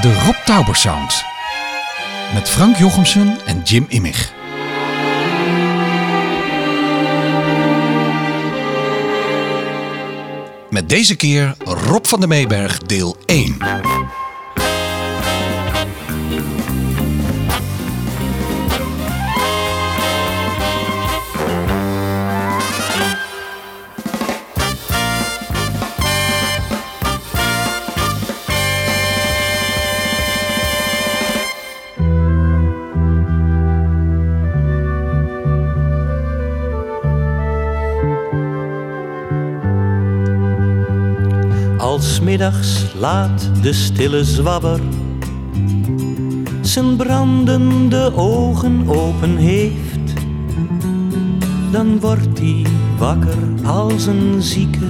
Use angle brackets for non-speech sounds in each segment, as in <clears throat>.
De Rob Tauber Sound. Met Frank Jochemsen en Jim Immig. Met deze keer Rob van der Meeberg deel 1. Middags laat de stille zwabber zijn brandende ogen open heeft, dan wordt hij wakker als een zieke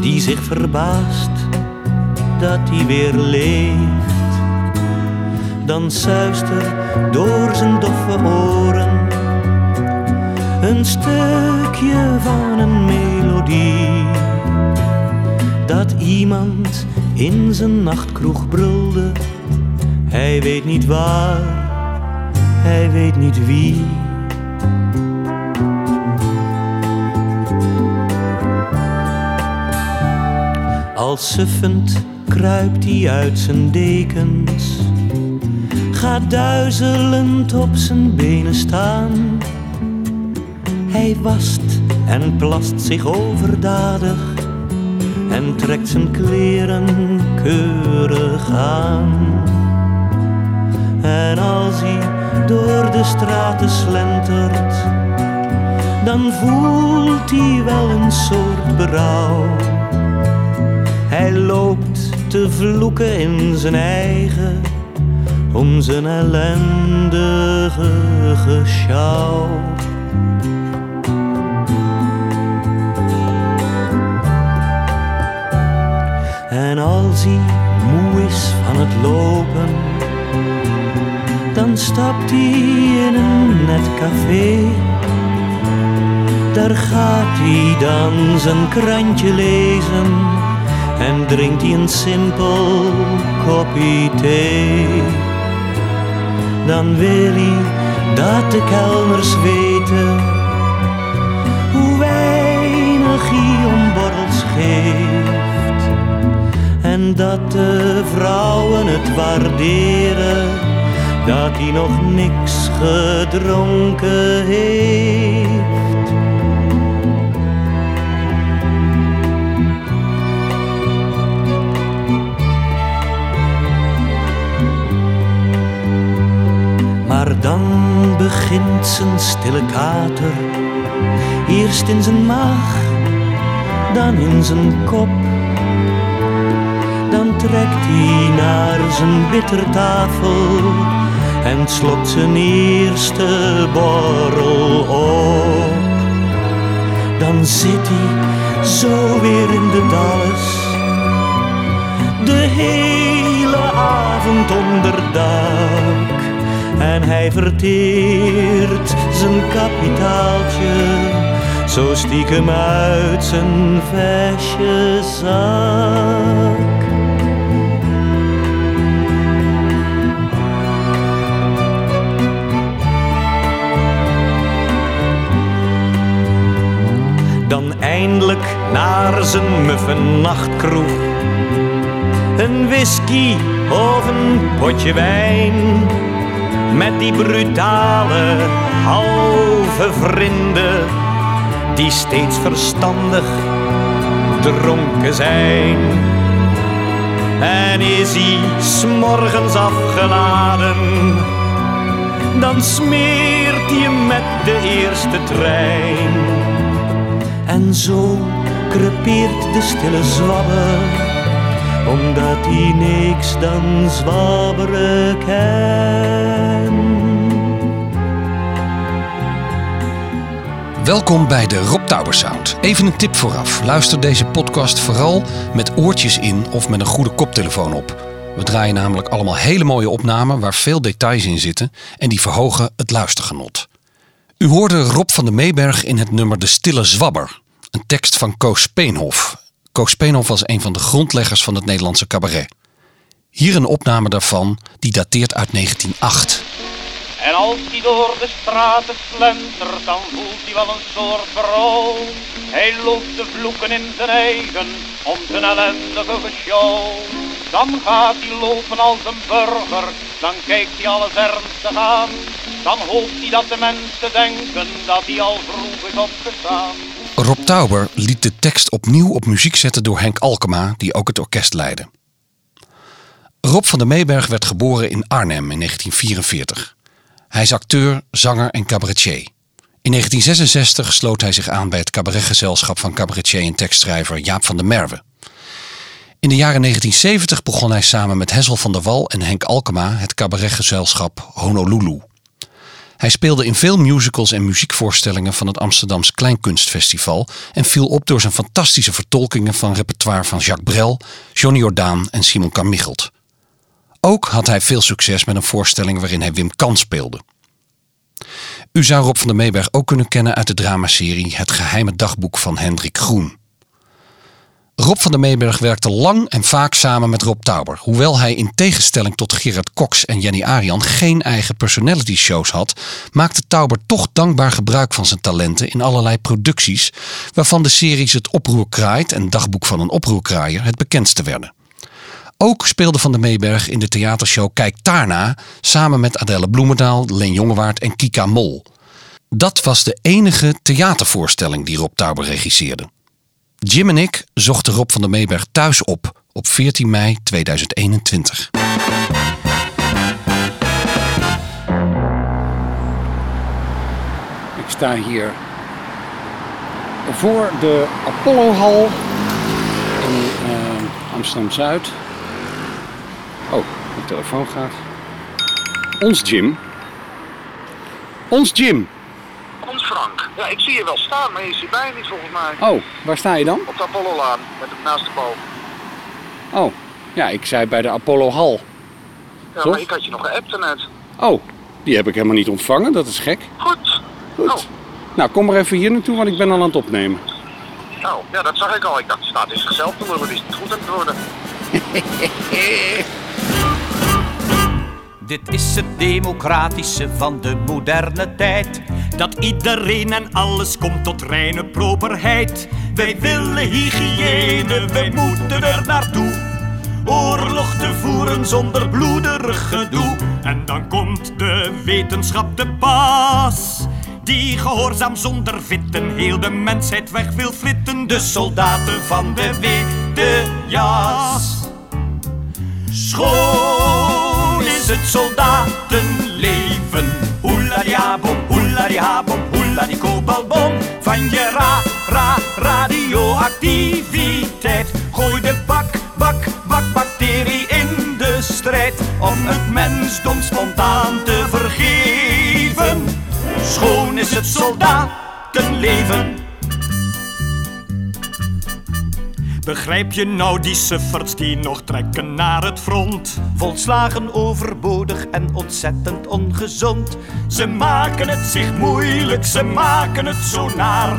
die zich verbaast dat hij weer leeft. Dan zuist er door zijn doffe oren een stukje van een melodie iemand in zijn nachtkroeg brulde. Hij weet niet waar, hij weet niet wie. Als suffend kruipt hij uit zijn dekens, gaat duizelend op zijn benen staan. Hij wast en plast zich overdadig trekt zijn kleren keurig aan. En als hij door de straten slentert, dan voelt hij wel een soort berouw. Hij loopt te vloeken in zijn eigen, om zijn ellendige gesjouw. Moe is van het lopen, dan stapt hij in een net café. Daar gaat hij dan zijn krantje lezen en drinkt hij een simpel kopje thee. Dan wil hij dat de kelners weten dat de vrouwen het waarderen dat hij nog niks gedronken heeft. Maar dan begint zijn stille kater, eerst in zijn maag, dan in zijn kop trekt hij naar zijn bittertafel en slokt zijn eerste borrel op. Dan zit hij zo weer in de dalles, de hele avond onder dak. En hij verteert zijn kapitaaltje, zo stiekem uit zijn vestje zak. Eindelijk naar zijn muffe nachtkroeg. Een whisky of een potje wijn, met die brutale halve vrienden, die steeds verstandig dronken zijn. En is hij s'morgens afgeladen, dan smeert hij met de eerste trein. En zo crepeert de stille zwabber, omdat hij niks dan zwabberen kan. Welkom bij de Rob Tauber Sound. Even een tip vooraf. Luister deze podcast vooral met oortjes in of met een goede koptelefoon op. We draaien namelijk allemaal hele mooie opnamen waar veel details in zitten en die verhogen het luistergenot. U hoorde Rob van der Meeberg in het nummer De Stille Zwabber. Een tekst van Koos Speenhof. Koos Speenhof was een van de grondleggers van het Nederlandse cabaret. Hier een opname daarvan die dateert uit 1908. En als hij door de straten slentert, dan voelt hij wel een soort berouw. Hij loopt te vloeken in zijn eigen, om zijn ellendige geshow. Dan gaat hij lopen als een burger, dan kijkt hij alles ernstig aan. Dan hoopt hij dat de mensen denken dat hij al vroeg is opgestaan. Rob Tauber liet de tekst opnieuw op muziek zetten door Henk Alkema, die ook het orkest leidde. Rob van der Meeberg werd geboren in Arnhem in 1944. Hij is acteur, zanger en cabaretier. In 1966 sloot hij zich aan bij het cabaretgezelschap van cabaretier en tekstschrijver Jaap van der Merwe. In de jaren 1970 begon hij samen met Hessel van der Wal en Henk Alkema het cabaretgezelschap Honolulu. Hij speelde in veel musicals en muziekvoorstellingen van het Amsterdams Kleinkunstfestival en viel op door zijn fantastische vertolkingen van repertoire van Jacques Brel, Johnny Jordaan en Simon Carmichelt. Ook had hij veel succes met een voorstelling waarin hij Wim Kan speelde. U zou Rob van der Meeberg ook kunnen kennen uit de dramaserie Het geheime dagboek van Hendrik Groen. Rob van der Meeberg werkte lang en vaak samen met Rob Tauber. Hoewel hij in tegenstelling tot Gerard Cox en Jenny Arian geen eigen personality shows had, maakte Tauber toch dankbaar gebruik van zijn talenten in allerlei producties, waarvan de series Het Oproer Kraait en Dagboek van een Oproerkraaier het bekendste werden. Ook speelde Van der Meeberg in de theatershow Kijk daarna samen met Adelle Bloemendaal, Leen Jongewaard en Kika Mol. Dat was de enige theatervoorstelling die Rob Tauber regisseerde. Jim en ik zochten Rob van der Meeberg thuis op op 14 mei 2021. Ik sta hier voor de Apollohal in uh, Amsterdam Zuid. Oh, de telefoon gaat. Ons Jim. Ons Jim. Ons Frank. Ja, ik zie je wel staan, maar je ziet mij niet volgens mij. Oh, waar sta je dan? Op de Apollo-laan, met het naast de boom. Oh, ja, ik zei bij de Apollo Hal. Ja, Toch? maar ik had je nog geappt net. Oh, die heb ik helemaal niet ontvangen, dat is gek. Goed. Goed. Oh, Nou, kom maar even hier naartoe, want ik ben al aan het opnemen. nou, ja, dat zag ik al. Ik dacht, het staat in zichzelf te maar die is niet goed aan het worden. <laughs> Dit is het democratische van de moderne tijd. Dat iedereen en alles komt tot reine properheid. Wij willen hygiëne, wij moeten er naartoe. Oorlog te voeren zonder bloederig gedoe. En dan komt de wetenschap te pas. Die gehoorzaam zonder vitten heel de mensheid weg wil fritten. De soldaten van de witte jas. Schoon is het soldatenleven. Hoela die habom, hoela die habom, hoela die kobalbom. Van je ra, ra, radioactiviteit. Gooi de bak, bak, bak, bacterie in de strijd. Om het mensdom spontaan te vergeven. Schoon is het soldatenleven. Begrijp je nou die sufferts die nog trekken naar het front? Volslagen overbodig en ontzettend ongezond. Ze maken het zich moeilijk, ze maken het zo naar.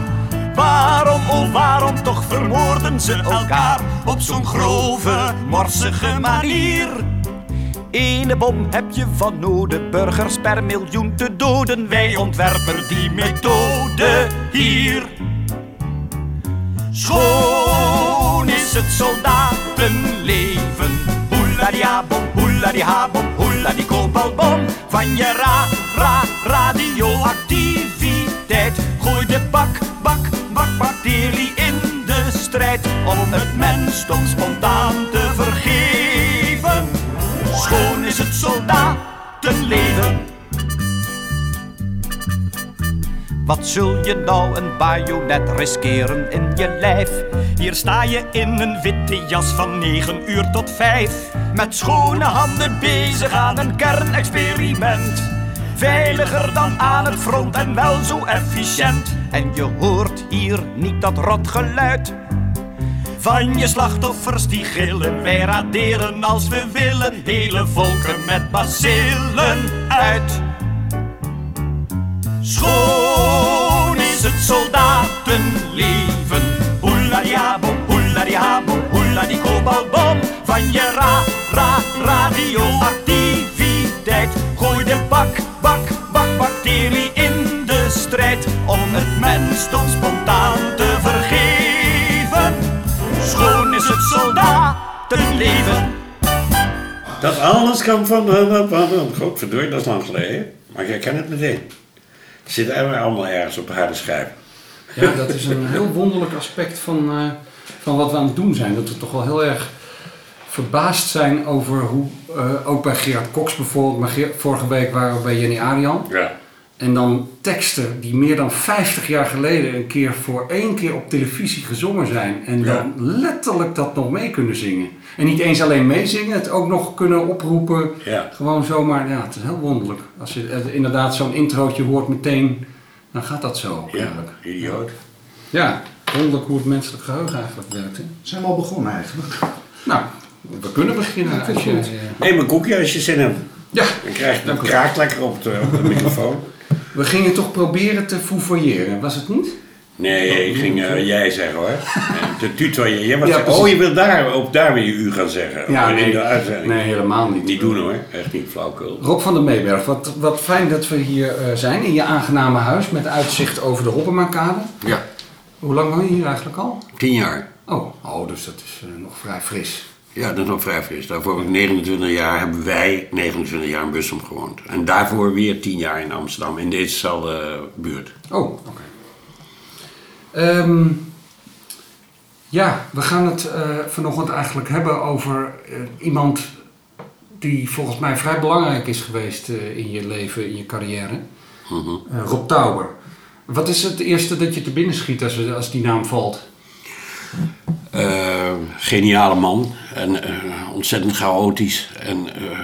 Waarom, oh waarom toch vermoorden ze elkaar op zo'n grove, morsige manier? Ene bom heb je van nodig, burgers per miljoen te doden. Wij ontwerpen die methode hier. Schoon het soldatenleven. Hoela die habom, hoela die habom, hoela die kobalbom. Van je ra, ra, radioactiviteit. Gooi de bak, bak, bak, bacterie in de strijd. Om het mensdom spontaan te vergeven. Schoon is het soldatenleven. Wat zul je nou een bajonet riskeren in je lijf? Hier sta je in een witte jas van 9 uur tot 5. Met schone handen bezig aan een kernexperiment. Veiliger dan aan het front en wel zo efficiënt. En je hoort hier niet dat rotgeluid. Van je slachtoffers die gillen, wij raderen als we willen. Hele volken met bacillen uit. Schoon schoon is het soldatenleven. Hoeladiabo, die kobalbom. Van je ra, ra, radioactiviteit. Gooi de bak, bak, bak, bacterie in de strijd. Om het mens tot spontaan te vergeven. Schoon is het soldatenleven. Dat alles kan van de, van de, godverdorie, dat is lang geleden. Maar jij kent het meteen. Zit allemaal ergens op de harde schijf. Ja, dat is een heel wonderlijk aspect van, eh, van wat we aan het doen zijn. Dat we toch wel heel erg verbaasd zijn over hoe, eh, ook bij Gerard Cox bijvoorbeeld, maar vorige week waren we bij Jenny Arian. Ja. En dan teksten die meer dan 50 jaar geleden een keer voor één keer op televisie gezongen zijn. En dan Ja. letterlijk dat nog mee kunnen zingen. En niet eens alleen meezingen, het ook nog kunnen oproepen. Ja. Gewoon zomaar, ja, het is heel wonderlijk. Als je eh, inderdaad zo'n introotje hoort meteen, dan gaat dat zo. Ja, eigenlijk. idioot. Ja, wonderlijk hoe het menselijk geheugen eigenlijk werkt. Hè? Zijn we al begonnen eigenlijk? Nou, we kunnen beginnen. Je, Neem een koekje als je zin hebt. ja, Dan krijg je u. kraakt lekker op de, op de microfoon. We gingen toch proberen te fouvoyeren, was het niet? Nee, ik ging eh, jij zeggen hoor. <laughs> En De tutoyer. Jij was Ja, zeggen, oh, je wilt daar, ook daar weer je u gaan zeggen. Ja, in nee. de uitzending. Nee, helemaal niet. Niet doen hoor. Echt niet flauwkul. Rob van der Meeberg, wat, wat fijn dat we hier eh, zijn in je aangename huis met uitzicht over de Hoppemakade. Ja, Hoe lang woon je hier eigenlijk al? tien jaar. Oh, oh dus dat is eh, nog vrij fris. Ja, dat is nog vrij fris. Daarvoor 29 jaar hebben wij 29 jaar in Bussum gewoond. En daarvoor weer 10 jaar in Amsterdam, in dezezelfde buurt. Oh, oké. Ehm, ja, we gaan het eh, vanochtend eigenlijk hebben over eh, iemand die volgens mij vrij belangrijk is geweest eh, in je leven, in je carrière. Mhm. Rob Tauber. Wat is het eerste dat je te binnen schiet als, als die naam valt? Eh, geniale man en eh, ontzettend chaotisch. En eh,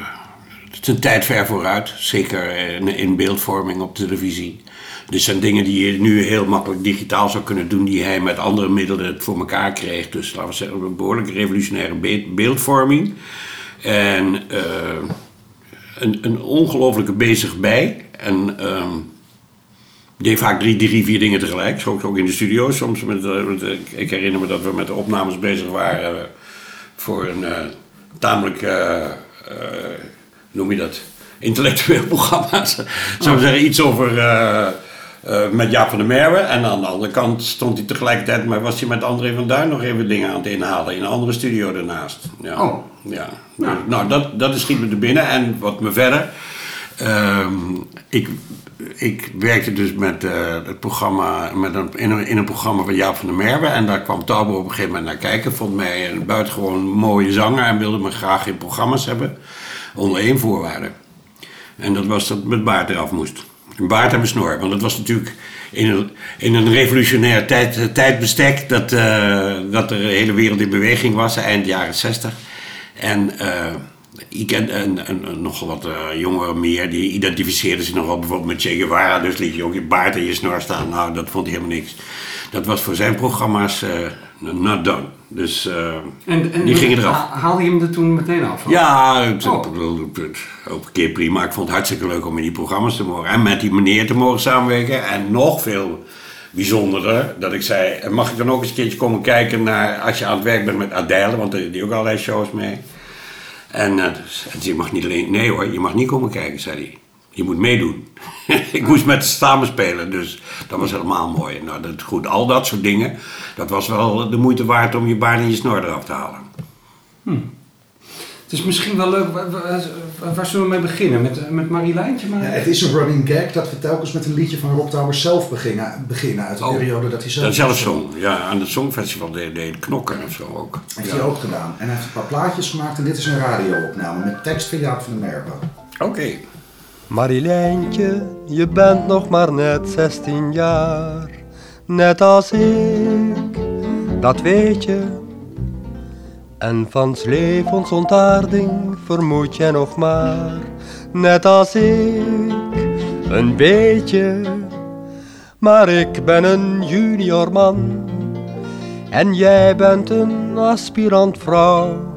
het is een tijd ver vooruit, zeker in, in beeldvorming op televisie. Dit zijn dingen die je nu heel makkelijk digitaal zou kunnen doen, die hij met andere middelen voor elkaar kreeg. Dus laten we zeggen, een behoorlijk revolutionaire be- beeldvorming. En een, een ongelofelijke bezig bij. En ehm, deed vaak drie, drie, vier dingen tegelijk. Soms ook in de studio. Soms met, eh, met, eh, ik herinner me dat we met de opnames bezig waren eh, voor een eh, tamelijk, eh, noem je dat, intellectueel <laughs> programma. Zou ik zeggen, iets over met Jaap van der Merwe. En aan de andere kant stond hij tegelijkertijd, maar was hij met André van Duin nog even dingen aan het inhalen in een andere studio daarnaast. Ja. Oh. Ja. Nou, dat, dat schiet me er binnen. En wat me verder. Ehm, ik, ik werkte dus met eh, het programma, met een, in, een, in een programma van Jaap van der Merwe. En daar kwam Tauber op een gegeven moment naar kijken. Vond mij een buitengewoon mooie zanger en wilde me graag in programma's hebben. Onder één voorwaarde. En dat was dat mijn baard eraf moest. Een baard en snor. Want dat was natuurlijk in een, in een revolutionair tijd, tijdbestek dat, eh, dat de hele wereld in beweging was, eind jaren 60. En eh, ik een, een nogal wat eh, jongeren meer, die identificeerden zich nogal bijvoorbeeld met Che Guevara. Dus liet je ook je baard en je snor staan. Nou, dat vond hij helemaal niks. Dat was voor zijn programma's eh not done. Dus eh, En, en die gingen eraf. ha- Haalde je hem er toen meteen af? Ja, het, Oh. ook een keer prima. Ik vond het hartstikke leuk om in die programma's te mogen. En met die meneer te mogen samenwerken. En nog veel bijzonderder, dat ik zei... Mag ik dan ook eens een keertje komen kijken naar... Als je aan het werk bent met Adèle, want die die ook allerlei shows mee. En, eh, dus, en je mag niet alleen... Nee hoor, je mag niet komen kijken, zei hij. Je moet meedoen. <laughs> ik moest met ze samen spelen, dus dat was helemaal mooi. Nou, dat, goed, al dat soort dingen, dat was wel de moeite waard om je baard en je snor eraf te halen. Het is misschien wel leuk, waar, waar- waar zullen we mee beginnen? Met, met Marilijntje? Maar... Ja, het is een running gag dat we telkens met een liedje van Rob Tauber zelf beginnen, beginnen uit de Oh, periode dat hij zelf... Dat zelf zong. Ja, aan het Songfestival deed deed knokken of zo ook. Heeft Ja. hij ook gedaan. En hij heeft een paar plaatjes gemaakt en dit is een radioopname met tekst van Jaap van der Merwe. Oké. Marilijntje, je bent nog maar net 16 jaar, net als ik, dat weet je. En van levens ontaarding vermoed je nog maar, net als ik, een beetje. Maar ik ben een junior man en jij bent een aspirant vrouw.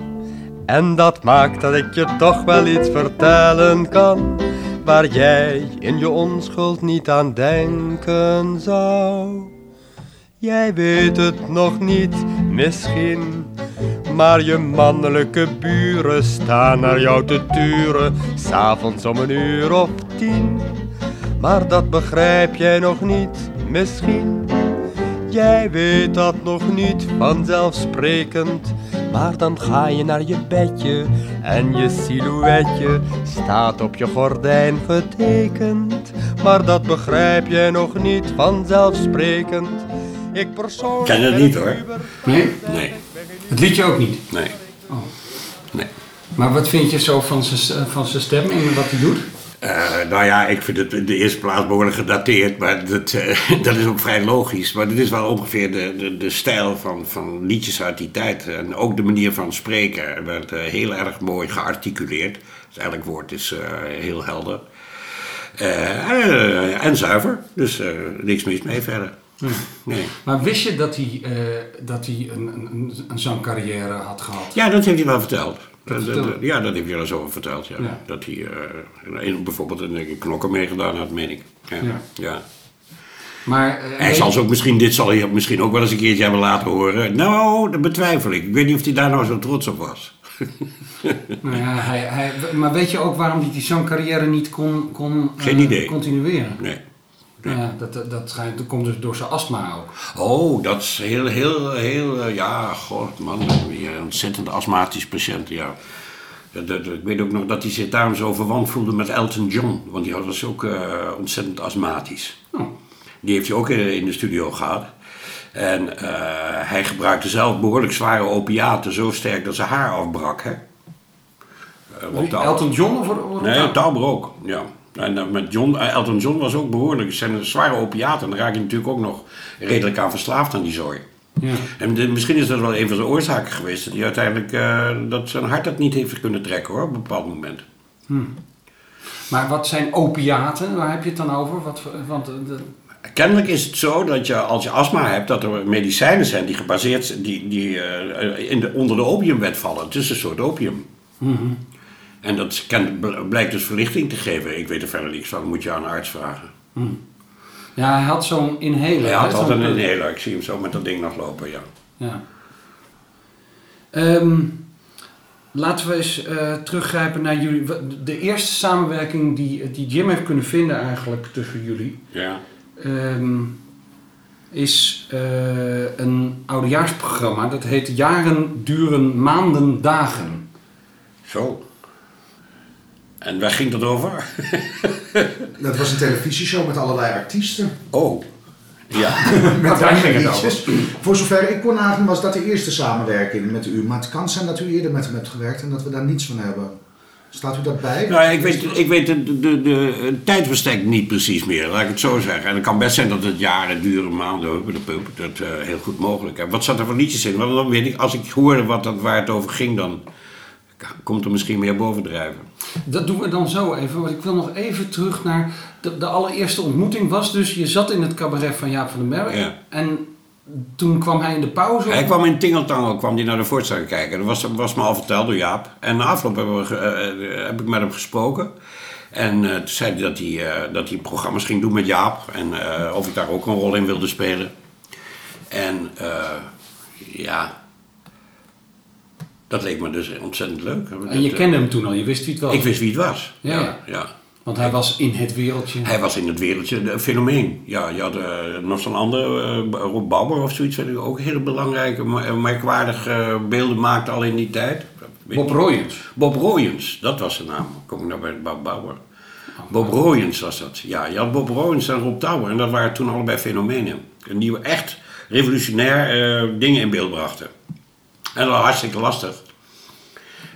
En dat maakt dat ik je toch wel iets vertellen kan Waar jij in je onschuld niet aan denken zou Jij weet het nog niet, misschien Maar je mannelijke buren staan naar jou te turen S'avonds om een uur of tien Maar dat begrijp jij nog niet, misschien. Jij weet dat nog niet vanzelfsprekend. Maar dan ga je naar je bedje en je silhouetje staat op je gordijn getekend. Maar dat begrijp jij nog niet vanzelfsprekend. Ik persoonlijk. Ken het niet hoor. Nee? Nee, Het liedje ook niet. nee. Oh. Nee. Maar wat vind je zo van zijn van zijn stem en wat hij doet? Eh, nou ja, ik vind het in de eerste plaats behoorlijk gedateerd, maar dat, eh, <laughs> dat is ook vrij logisch. Maar dit is wel ongeveer de, de, de stijl van, van liedjes uit die tijd. En ook de manier van spreken werd eh, heel erg mooi gearticuleerd. Het eigenlijk woord is eh, heel helder. En zuiver, dus eh, niks mis mee verder. Nee. Maar wist je dat hij, eh, dat hij een, een, een zangcarrière had gehad? Ja, dat heeft hij wel verteld. Dat- vertelde. dat- ja, dat heeft hij wel eens over verteld. Ja. Ja. Dat hij eh, bijvoorbeeld een knokken meegedaan had, meen ik. Ja. Ja. ja. Maar, eh, Hij zal ze ook misschien, dit zal hij misschien ook wel eens een keertje hebben laten horen. Nou, dat betwijfel ik. Ik weet niet of hij daar nou zo trots op was. <laughs> nou ja, hij, hij, maar weet je ook waarom hij die zangcarrière niet kon, kon Geen idee. continueren? Nee. Ja, dat, dat, dat, schijnt- dat komt dus door zijn astma ook. Oh, dat is heel, heel, heel, eh, ja, god man, een ontzettend astmatisch patiënt, ja. Ik weet ook nog dat hij zich daarom zo verwant voelde met Elton John, want die was ook eh, ontzettend astmatisch. Oh. Die heeft hij ook in, de studio gehad. En eh, hij gebruikte zelf behoorlijk zware opiaten, zo sterk dat zijn haar afbrak, hè. Tauber. Elton John of, of Nee, Tauber ook, ja. En eh, met John, eh, Elton John was ook behoorlijk. Het zijn zware opiaten. En daar raak je natuurlijk ook nog redelijk aan verslaafd aan die zooi. Ja. En de- misschien is dat wel een van de oorzaken geweest. Dat hij uiteindelijk eh, dat zijn hart dat niet heeft kunnen trekken hoor, op een bepaald moment. Maar wat zijn opiaten? Waar heb je het dan over? Wat, want, de, Kennelijk is het zo dat je als je astma hebt, dat er medicijnen zijn die gebaseerd zijn, die, die in de, onder de opiumwet vallen. Het is een soort opium. En dat kan, blijkt dus verlichting te geven. Ik weet er verder niks van, moet je aan een arts vragen. ja, hij had zo'n inhaler. Hij had altijd een inhaler, ik zie hem zo met dat ding nog lopen, ja. Ja. Ehm, laten we eens eh, teruggrijpen naar jullie. De eerste samenwerking die, die Jim heeft kunnen vinden eigenlijk tussen jullie... Ja. ehm, is eh, een oudejaarsprogramma. Dat heet Jaren duren maanden dagen. Zo. En waar ging dat over? <laughs> Dat was een televisieshow met allerlei artiesten. Oh. Ja. <laughs> Met daar ging het liedjes. Voor zover ik kon nagaan was dat de eerste samenwerking met u. Maar het kan zijn dat u eerder met hem hebt gewerkt en dat we daar niets van hebben. Staat u dat bij? Nou, ja, ik weet, ik weet de, de, de, niet precies meer, laat ik het zo zeggen. En het kan best zijn dat het jaren duren, maanden, hup, hup, hup, dat uh, heel goed mogelijk. En wat zat er voor liedjes in? Want dan weet ik, als ik hoorde wat dat, waar het over ging, dan komt er misschien meer bovendrijven. Dat doen we dan zo even. Want ik wil nog even terug naar de, de allereerste ontmoeting. Was dus, je zat in het cabaret van Jaap van den Berg. Ja. En toen kwam hij in de pauze. Hij kwam in Tingeltangel, kwam hij naar de voorstelling kijken. Dat was, was me al verteld door Jaap. En na afloop hebben we, ge- eh, heb ik met hem gesproken. En eh, toen zei hij dat hij, eh, dat hij programma's ging doen met Jaap. En eh, of ik daar ook een rol in wilde spelen. En eh, ja, dat leek me dus ontzettend leuk. En je Dat, kende hem toen al, je wist wie het was. Ik wist wie het was. Ja. ja. ja. Want hij was in het wereldje. Hij was in het wereldje een fenomeen. Ja, je had eh, nog zo'n ander, eh, Rob Bauer of zoiets, wat ook hele belangrijke, maar- merkwaardige eh, beelden maakte al in die tijd. Bob. Royens. Bob Royens, dat was zijn naam. Kom ik nou bij Bob Bauer. Bob Royens was dat. Ja, je had Bob Royens en Rob Tauber en dat waren toen allebei fenomenen. En die echt revolutionair eh, dingen in beeld brachten. En dat was hartstikke lastig.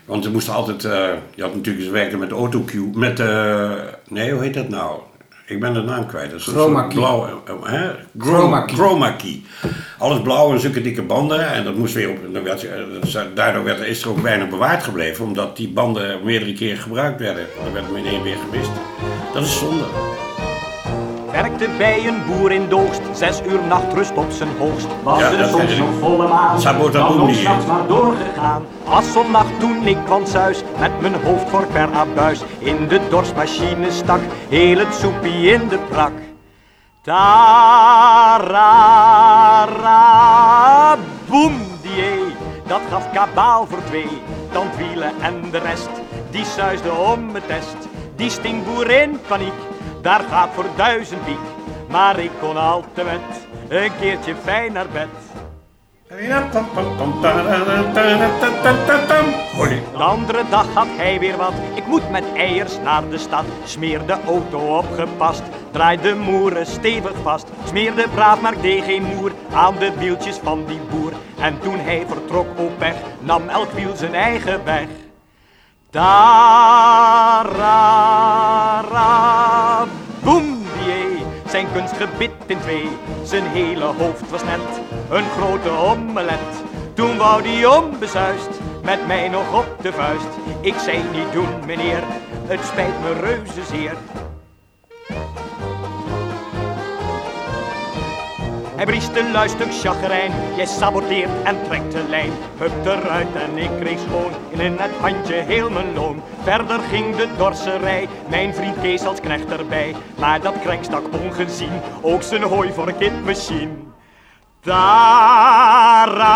Want ze moesten altijd, eh, je had natuurlijk eens werken met autocue, met, eh, nee, hoe heet dat nou? Ik ben de naam kwijt. Dat is een Chroma key. Blauw, eh, hè? Chroma key. Chroma key. Alles blauw en zulke dikke banden. En dat moest weer op. Dan werd, eh, daardoor werd, is er ook weinig bewaard gebleven, omdat die banden meerdere keren gebruikt werden. Dan werd hem in één weer gemist. Dat is zonde. Werkte bij een boer in Doogst, zes uur nachtrust op zijn hoogst. Was Ja, er soms nog volle maan, dan die- s'nachts maar doorgegaan. Was zo'n nacht toen ik kwam thuis, met mijn hoofd voor per abuis. In de dorsmachine stak, heel het soepie in de prak. Tarara, boem, die dat gaf kabaal voor twee. Tandwielen en de rest, die suisde om het test. Die stingboer in paniek, daar gaat voor duizend piek. maar ik kon al te met een keertje fijn naar bed. De andere dag had hij weer wat. Ik moet met eiers naar de stad. Smeer de auto opgepast. Draai de moeren stevig vast. Smeerde braaf, maar deed geen moer aan de wieltjes van die boer. En toen hij vertrok op weg, nam elk wiel zijn eigen weg. Tarara, boem, die zijn kunst gebit in twee. Zijn hele hoofd was net een grote omelet. Toen wou die onbezuist met mij nog op de vuist. Ik zei niet doen, meneer, het spijt me reuze zeer. Hij briest een luistuk chagrijn, jij saboteert en trekt de lijn. Hup eruit en ik kreeg schoon in het handje heel mijn loon. Verder ging de dorserij, mijn vriend Kees als knecht erbij. Maar dat krenk stak ongezien, ook zijn hooi voor kindmachine. Tarara,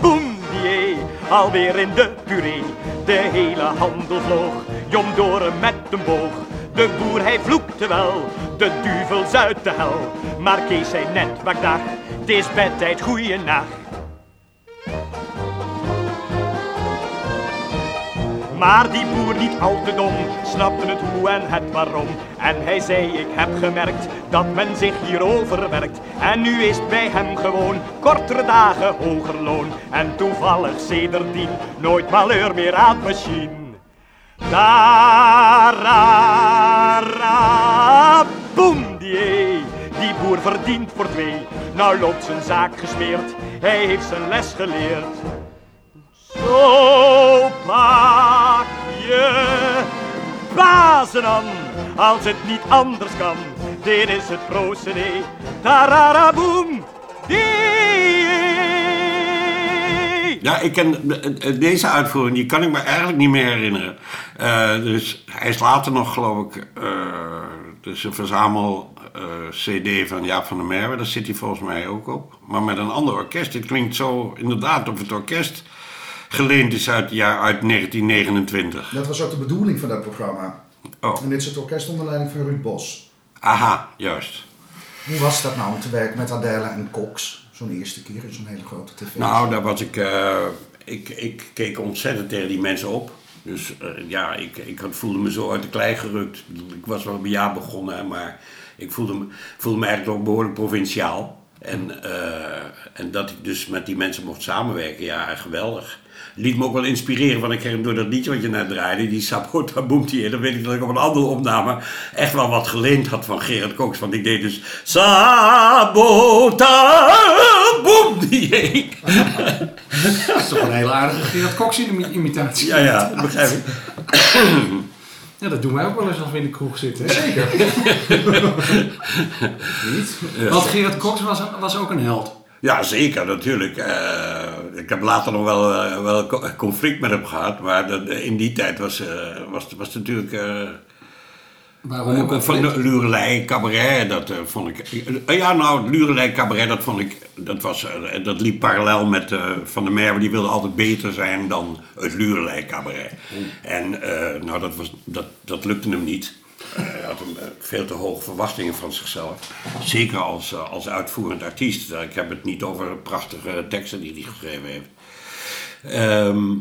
boem, die alweer in de puree. De hele handel vloog, jom door met een boog. De boer hij vloekte wel, de duvels uit de hel. Maar Kees zei net, maar dag, het is bedtijd, goeienacht. Maar die boer niet al te dom, snapte het hoe en het waarom. En hij zei, ik heb gemerkt dat men zich hier overwerkt. En nu is bij hem gewoon kortere dagen, hoger loon. En toevallig sedertdien nooit malheur meer aan het machine. Tarara, boem, die, die boer verdient voor twee. Nou loopt zijn zaak gesmeerd, hij heeft zijn les geleerd. Zo pak je bazen aan, als het niet anders kan. Dit is het procedé, tarara, boem, die. Ja, ik ken de- deze uitvoering, die kan ik me eigenlijk niet meer herinneren. Eh, dus hij is later nog, geloof ik, eh dus een verzamel eh, CD van Jaap van der Merwe, daar zit hij volgens mij ook op. Maar met een ander orkest. Dit klinkt zo inderdaad of het orkest geleend is uit, ja, uit 1929. Dat was ook de bedoeling van dat programma. Oh, En dit is het orkest onder leiding van Ruud Bos. aha, juist. Hoe was dat nou om te werken met Adele en Cox? Zo'n eerste keer in zo'n hele grote tv. Nou, daar was ik, eh, ik, ik keek ontzettend tegen die mensen op. Dus eh, ja, ik, ik had- voelde me zo uit de klei gerukt. Ik was wel een jaar begonnen, maar ik voelde me, voelde me eigenlijk ook behoorlijk provinciaal. En, eh, en dat ik dus met die mensen mocht samenwerken, ja, geweldig. Liet me ook wel inspireren, want ik kreeg door dat liedje wat je net draaide, die Sabota Boemtie, dan weet ik dat ik op een andere opname echt wel wat geleend had van Gerard Cox. Want ik deed dus Sabota Boemtie. Dat is toch een hele aardige Gerard Cox imitatie. Ja, ja, begrijp ik. Ja, dat doen wij ook wel eens als we in de kroeg zitten. Zeker. <laughs> Niet? Want Gerard Cox was, was ook een held. Ja, zeker, natuurlijk. Eh, ik heb later nog wel, eh, wel co- conflict met hem gehad, maar dat, in die tijd was, eh, was, was het natuurlijk. eh, Waarom ook eh, van de Lurelei Cabaret, dat eh, vond ik. eh, ja, nou, Lurelei Cabaret, dat vond ik. Dat, was, eh, dat liep parallel met eh, Van der Merwe, die wilde altijd beter zijn dan het Lurelei Cabaret. En eh, nou, dat, was, dat, dat lukte hem niet. Eh, Hij had eh, veel te hoge verwachtingen van zichzelf. Zeker als, eh, als uitvoerend artiest. Ik heb het niet over prachtige teksten die hij geschreven heeft. Ehm,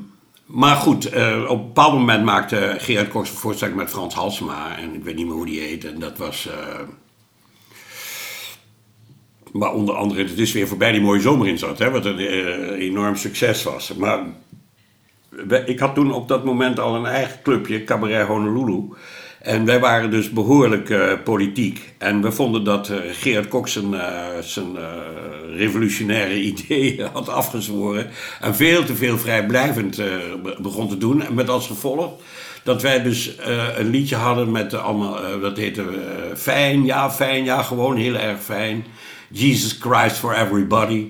maar goed, eh, op een bepaald moment maakte Gerard Cox een voorstelling met Frans Halsema. En ik weet niet meer hoe die heet. En dat was... eh, maar onder andere, het is weer voorbij die mooie zomer in zat. Hè, wat een eh, enorm succes was. Maar ik had toen op dat moment al een eigen clubje, Cabaret Honolulu. En wij waren dus behoorlijk eh, politiek. En we vonden dat eh, Gerard Cox zijn, eh, revolutionaire <laughs> ideeën had afgezworen. En veel te veel vrijblijvend be- begon te doen. En met als gevolg dat wij dus een liedje hadden met allemaal, dat heette Fijn, ja, fijn, ja, gewoon heel erg fijn. Jesus Christ for everybody.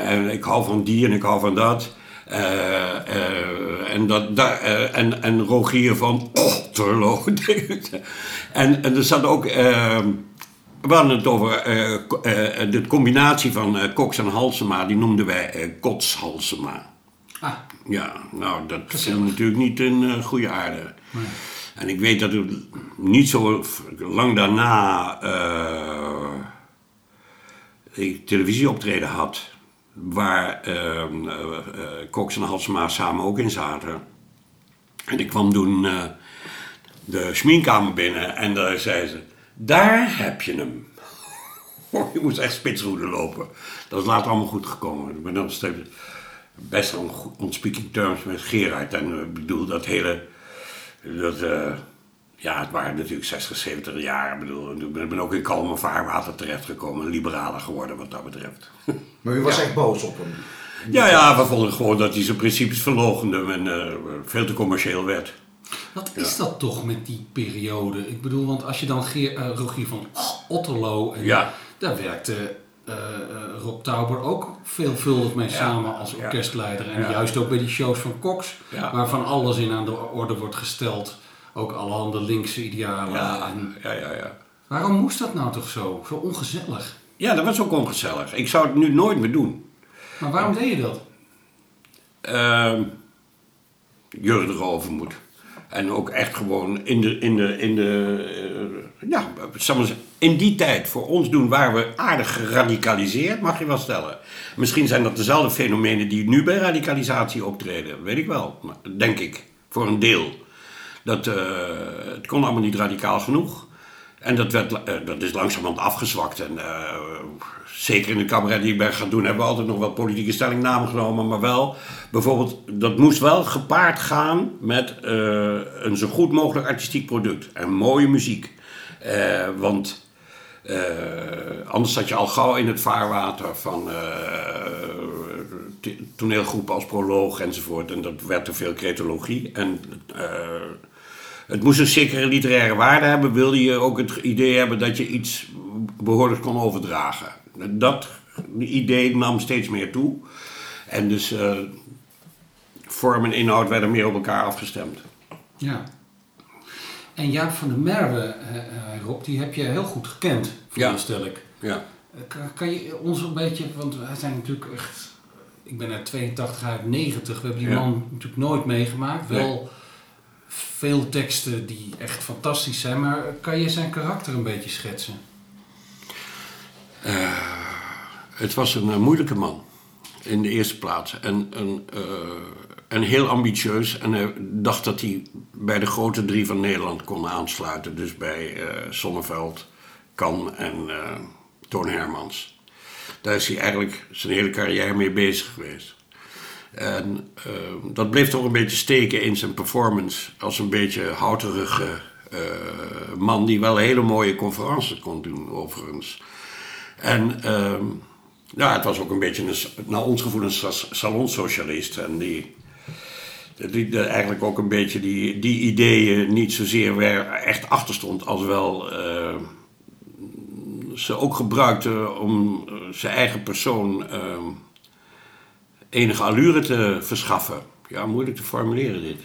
En ik hou van die en ik hou van dat. Eh, eh, en, dat, daar eh, en, en Rogier van Otterlo. <laughs> en, en er zat ook. eh, we hadden het over de combinatie van eh, Cox en Halsema, die noemden wij Kots Halsema. Ah, Ja, nou, dat viel natuurlijk niet in goede aarde. En ik weet dat ik niet zo lang daarna ik televisieoptreden had. Waar eh, Cox en Halsema samen ook in zaten. En ik kwam toen eh, de schminkkamer binnen en daar zei ze... Daar heb je hem. <laughs> Je moest echt spitsroeden lopen. Dat is later allemaal goed gekomen. Ik ben steeds best on, on speaking terms met Gerard. En ik bedoel, dat hele... Dat, ja, het waren natuurlijk 60, 70 jaar. Ik bedoel, ik ben, ook in kalme vaarwater terechtgekomen. Liberaler geworden wat dat betreft. <laughs> Maar u was echt boos op hem. ja, ja, we vonden gewoon dat hij zijn principes verloochende en eh, veel te commercieel werd. Wat is dat toch met die periode? Ik bedoel, want als je dan Geer, eh, Rogier van Otterlo... En Ja. Daar werkte eh, eh, Rob Tauber ook veelvuldig mee samen als orkestleider. En Ja. juist ook bij die shows van Cox, Ja. waarvan alles in aan de orde wordt gesteld. Ook allerhande linkse idealen. Ja, En ja, ja, ja. waarom moest dat nou toch zo? Zo ongezellig. Ja, dat was ook ongezellig. Ik zou het nu nooit meer doen. Maar waarom deed je dat? Ehm jeugdige overmoed. En ook echt gewoon in de, in de, in de eh, ja, in die tijd voor ons doen waren we aardig geradicaliseerd, mag je wel stellen. Misschien zijn dat dezelfde fenomenen die nu bij radicalisatie optreden, weet ik wel, denk ik, voor een deel. Dat, eh, het kon allemaal niet radicaal genoeg. En dat, werd, eh, dat is langzamerhand afgezwakt. En eh, zeker in de cabaret die ik ben gaan doen, hebben we altijd nog wel politieke stellingnamen genomen. Maar wel, bijvoorbeeld, dat moest wel gepaard gaan met een zo goed mogelijk artistiek product. En mooie muziek. Want anders zat je al gauw in het vaarwater van toneelgroepen als Proloog enzovoort. En dat werd te veel cretologie. En het moest een zekere literaire waarde hebben, wilde je ook het idee hebben dat je iets behoorlijk kon overdragen. Dat idee nam steeds meer toe. En dus eh, vorm en inhoud werden meer op elkaar afgestemd. Ja. En Jaap van der Merwe, eh, eh, Rob, die heb je heel goed gekend, veronderstel ik. Ja. Kan, kan je ons een beetje, want wij zijn natuurlijk echt, ik ben uit 82 uit 90, we hebben die Ja. man natuurlijk nooit meegemaakt. Nee. Veel teksten die echt fantastisch zijn, maar kan je zijn karakter een beetje schetsen? Het was een eh, moeilijke man, in de eerste plaats. En, een, eh, en heel ambitieus. En hij dacht dat hij bij de grote drie van Nederland kon aansluiten. Dus bij eh Sonneveld, Kan en eh Toon Hermans. Daar is hij eigenlijk zijn hele carrière mee bezig geweest. En eh, dat bleef toch een beetje steken in zijn performance. Als een beetje houterige eh, man die wel hele mooie conferences kon doen, overigens. En ehm, ja, het was ook een beetje, een, naar ons gevoel, een sa- salonsocialist. En die, die, eigenlijk ook een beetje die, die ideeën niet zozeer weer echt achter stond, als wel eh, ze ook gebruikte om eh, zijn eigen persoon ehm, enige allure te verschaffen. Ja, moeilijk te formuleren dit.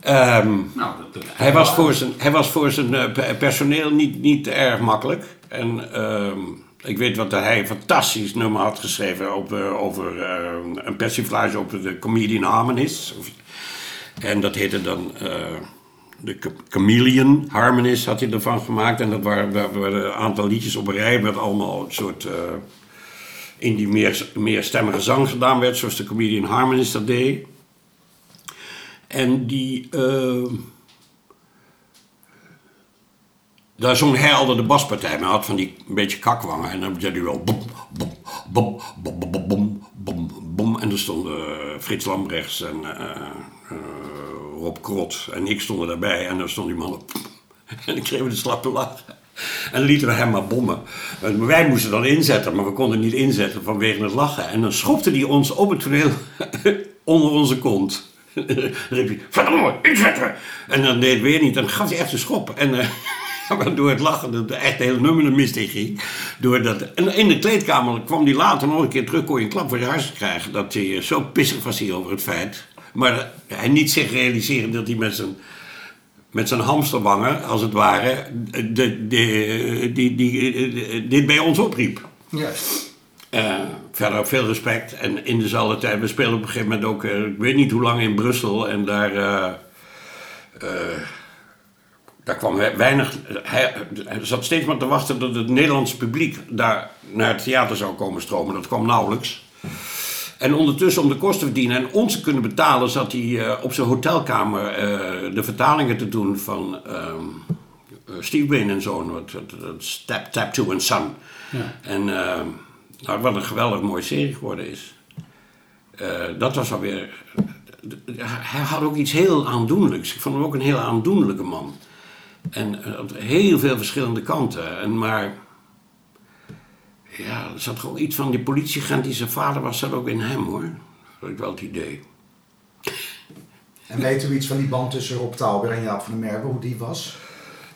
Ehm, Nou, dat, dat hij was voor zijn, hij was voor zijn eh, pe- personeel niet, niet erg makkelijk. En ehm, ik weet wat hij een fantastisch nummer had geschreven op, eh, over eh, een persiflage op de comedian Harmonist. Of- En dat heette dan de Ch- Chameleon Harmonist had hij ervan gemaakt. En dat waren, waren- waren een aantal liedjes op een rij met allemaal een soort in die meer, stemmige zang gedaan werd, zoals de comedian Harmonist dat deed. En die. Uh, daar zong hij de baspartij, maar had van die een beetje kakwangen. En dan zei hij wel bom, bom, bom, bom, bom, bom, bom, bom. En er stonden eh, Frits Lambrechts en eh, eh, Rob Krot en ik stonden daarbij. En dan stond die man op. <laughs> En ik kreeg een slappe lachen. En lieten we hem maar bommen. Maar wij moesten dan inzetten, maar we konden niet inzetten vanwege het lachen. En dan schopte hij ons op het toneel <laughs> onder onze kont. <laughs> Dan riep hij, verdomme, inzetten! En dan deed het weer niet, dan gaf hij echt een schop. En eh, <laughs> maar door het lachen, dat de echt hele nummer de mist in ging. En in de kleedkamer kwam hij later nog een keer terug, kon je een klap voor je huis krijgen. Dat hij eh, zo pissig was hier over het feit. Maar eh, hij niet zich realiseren dat hij met zijn met zijn hamsterwangen, als het ware, de, de, die, die, die, dit bij ons opriep. Juist. Eh, verder veel respect. En in dezelfde tijd, we spelen op een gegeven moment ook, eh, ik weet niet hoe lang in Brussel. En daar, eh, daar kwam we- weinig. Hij, hij zat steeds maar te wachten dat het Nederlandse publiek daar naar het theater zou komen stromen. Dat kwam nauwelijks. En ondertussen, om de kosten te verdienen en ons te kunnen betalen, zat hij eh, op zijn hotelkamer eh, de vertalingen te doen van ehm eh, Steve Bain en Zoon, Step, Tap Two and Son. Ja. En nou, wat een geweldig mooie serie geworden is. Dat was alweer. Hij had ook iets heel aandoenlijks. Ik vond hem ook een heel aandoenlijke man. En op heel veel verschillende kanten. En maar. Ja, er zat ook iets van die politieagent die zijn vader was, zat ook in hem hoor. Dat had ik wel het idee. En weet u iets van die band tussen Rob Tauber en Jaap van der Merwe, hoe die was?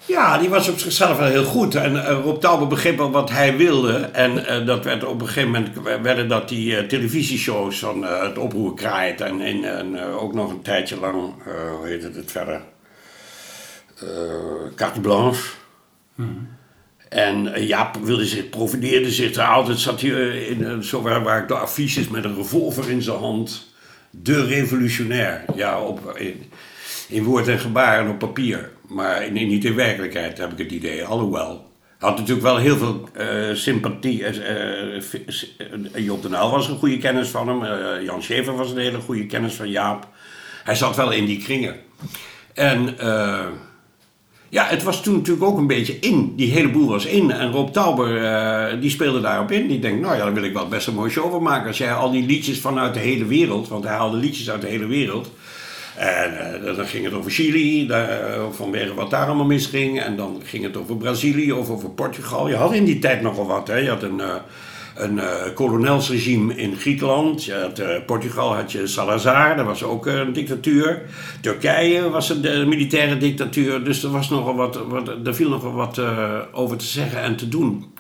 Ja, die was op zichzelf wel heel goed. En eh, Rob Tauber begreep wel wat hij wilde. En eh, dat werd op een gegeven moment werden dat die eh, televisieshows van eh, het oproer kraait. En, en, en ook nog een tijdje lang, eh, hoe heet het, het verder? eh carte blanche. En eh, Jaap wilde zich, profileerde zich altijd, zat hij eh, in een zo waar, waar de affiches met een revolver in zijn hand. De revolutionair. Ja, op, in, in woord en gebaar en op papier. Maar in- niet in werkelijkheid heb ik het idee. Alhoewel. Had natuurlijk wel heel veel eh, sympathie. eh, eh, eh, Job den Uyl was een goede kennis van hem. eh, Jan Schever was een hele goede kennis van Jaap. Hij zat wel in die kringen. En eh, ja, het was toen natuurlijk ook een beetje in. Die hele boel was in. En Rob Tauber, eh, die speelde daarop in. Die denkt, nou ja, daar wil ik wel best een mooie show van maken. Als jij al die liedjes vanuit de hele wereld... want hij haalde liedjes uit de hele wereld... En eh, dan ging het over Chili, daar, eh, vanwege wat daar allemaal misging. En dan ging het over Brazilië of over Portugal. Je had in die tijd nogal wat. Hè. Je had een, een eh, kolonelsregime in Griekenland. Eh, Portugal had je Salazar, dat was ook een dictatuur. Turkije was een eh, militaire dictatuur. Dus er, was nogal wat, wat, er viel nogal wat eh, over te zeggen en te doen.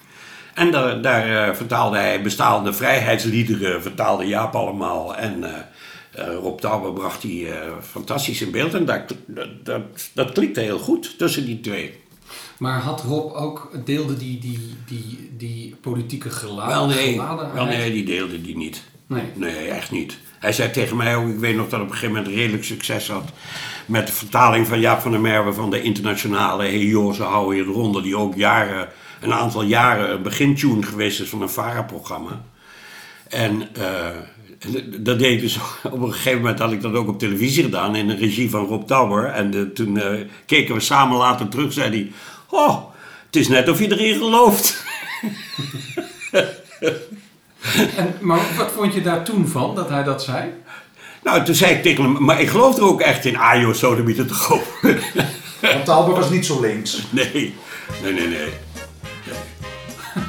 En daar, eh, vertaalde hij bestaande vrijheidsliederen, vertaalde Jaap allemaal. En eh, eh, Rob Tauber bracht die eh, fantastisch in beeld. En daar, dat, dat, dat klikte heel goed tussen die twee. Maar had Rob ook, deelde die, die, die, die politieke gela Wel nee, wel nee, die deelde die niet. Nee. Nee, echt niet. Hij zei tegen mij ook, ik weet nog dat op een gegeven moment redelijk succes had met de vertaling van Jaap van der Merwe van de internationale Hey joh, ze houden je eronder, die ook jaren, een aantal jaren een begintune geweest is van een VARA-programma. En eh, dat deed dus <laughs> op een gegeven moment had ik dat ook op televisie gedaan in de regie van Rob Tauber. En de- toen eh, keken we samen later terug, zei hij, oh, het is net of je erin gelooft. En, maar wat vond je daar toen van, dat hij dat zei? Nou, toen zei ik tegen hem, maar ik geloof er ook echt in. Ah joh, sodemieter toch op. Want Tauber was niet zo links. nee, nee, nee, nee.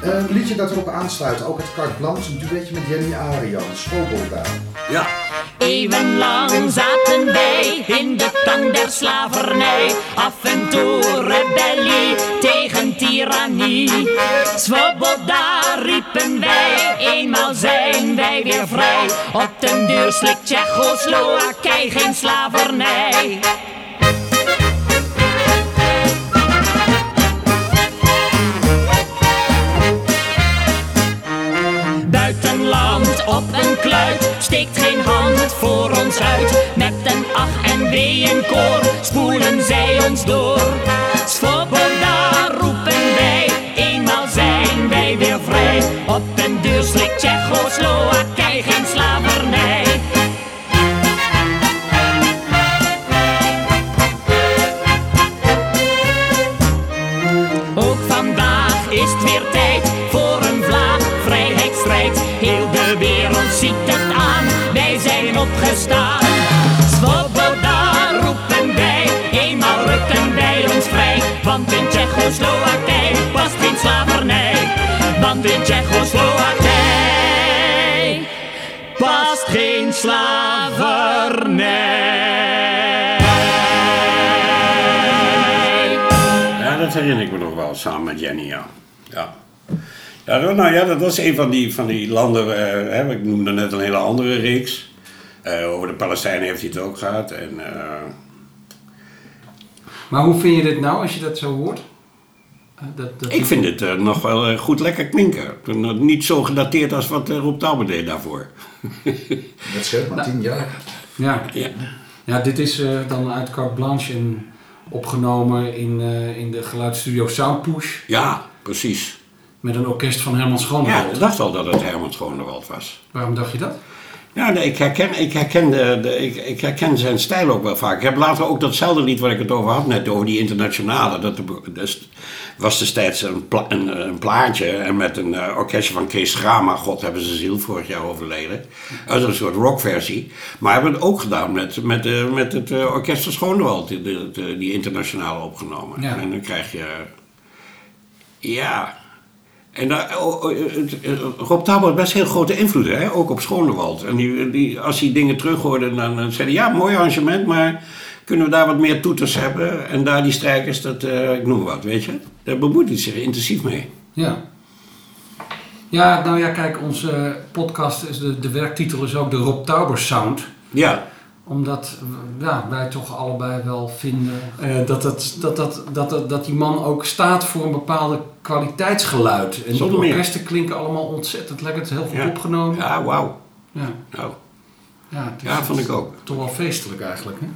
Eh, Een liedje dat erop aansluit, ook het carte blanche, een duetje met Jenny Arian, Swoboda. Ja. Eeuwenlang zaten wij in de tang der slavernij. Af en toe rebellie tegen tirannie. Svoboda riepen wij, eenmaal zijn wij weer vrij. Op den duur slikt Tsjechoslowakij geen slavernij. Buitenland op een kluit steekt geen hand voor ons uit. Met een ach en wee en koor spoelen zij ons door. Svoboda roepen wij, eenmaal zijn wij weer vrij. Op een duur slikt Tsjechoslowakij geen slavernij. In Tsjechoslowakije past geen slavernij. Want in Tsjechoslowakije past geen slavernij. Ja, dat herinner ik me nog wel, samen met Jenny, ja. Ja, ja dat- nou ja, dat was een van die, van die landen, eh, hè, ik noemde net een hele andere reeks. Eh, over de Palestijnen heeft hij het ook gehad. En, eh, Maar hoe vind je dit nou, als je dat zo hoort? Eh, Dat, dat ik vind het eh, nog wel eh, goed lekker klinken. Niet zo gedateerd als wat uh, Rob Tauber deed daarvoor. <laughs> Dat scheelt maar tien jaar. Ja. Ja. ja, dit is eh, dan uit carte blanche en opgenomen in, eh, in de geluidsstudio Soundpush. Ja, precies. Met een orkest van Herman Ja, Schoonewald. ik dacht al dat het Herman Schonewald was. Waarom dacht je dat? Ja, nee, ik, herken, ik, herken de, de- ik, ik herken zijn stijl ook wel vaak. Ik heb later ook datzelfde lied waar ik het over had, net over die internationale. Dat dus, was destijds een, pla, een, een plaatje en met een eh, orkestje van Kees Grama. God hebben ze ziel, vorig jaar overleden. Dat is een soort rockversie. Maar hebben het ook gedaan met, met, eh, met het eh, orkest van Schoonewald, die, die, die internationale opgenomen. Ja. En dan krijg je... Ja, en daar, oh, oh, het- eh, Rob Tauber had best heel grote invloed, hè? ook op Schonewald. En die, die, als hij dingen terughoorde, dan eh, zei hij, ja, mooi arrangement, maar kunnen we daar wat meer toeters hebben? En daar die strijkers, dat, eh, ik noem wat, weet je. Daar bemoeit hij zich intensief mee. Ja. Ja, nou ja, kijk, onze podcast, is de, de werktitel is ook de Rob Tauber Sound. Ja, Omdat ja, wij toch allebei wel vinden eh, dat, dat, dat, dat, dat, dat, dat die man ook staat voor een bepaalde kwaliteitsgeluid. En die Zonder meer. orkesten klinken allemaal ontzettend lekker. Het is heel goed Ja. opgenomen. ja wauw. Ja, Nou, ja, het is- ja, vond ik ook. Toch wel feestelijk eigenlijk. Hè?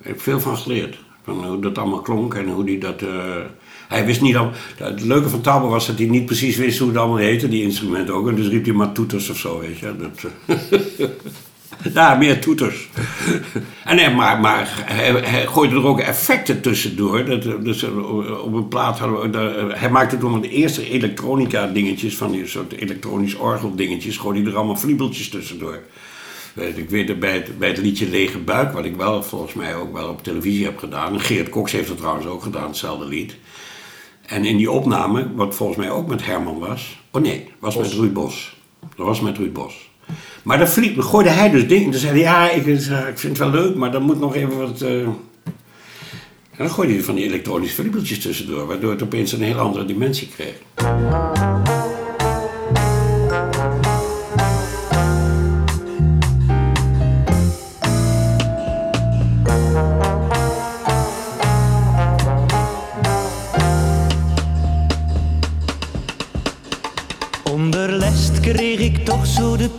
Ik heb veel van geleerd. Van hoe dat allemaal klonk en hoe hij dat... eh, hij wist niet al... Het leuke van Tauber was dat hij niet precies wist hoe het allemaal heette, die instrumenten ook. En dus riep hij maar toeters of zo, weet je. Dat, eh, <laughs> ja, meer toeters. en nee, maar, maar hij, hij gooide er ook effecten tussendoor. Dat, eh, dus eh, op een plaat hadden we... daar- hij maakte toen de eerste elektronica dingetjes, van die soort elektronisch orgel dingetjes, gooide hij er allemaal vliebeltjes tussendoor. Weet, ik weet het bij het, bij het liedje Lege Buik, wat ik wel volgens mij ook wel op televisie heb gedaan. En Geert Cox heeft het trouwens ook gedaan, hetzelfde lied. En in die opname, wat volgens mij ook met Herman was. Oh nee, was met Ruud Bos. Dat was met Ruud Bos. Maar dan gooide hij dus dingen. Dan zei hij, ja, ik, ik vind het wel leuk, maar dan moet nog even wat... eh." En dan gooide hij van die elektronische vliebeltjes tussendoor, waardoor het opeens een heel andere dimensie kreeg. Onder lest kreeg ik toch zo de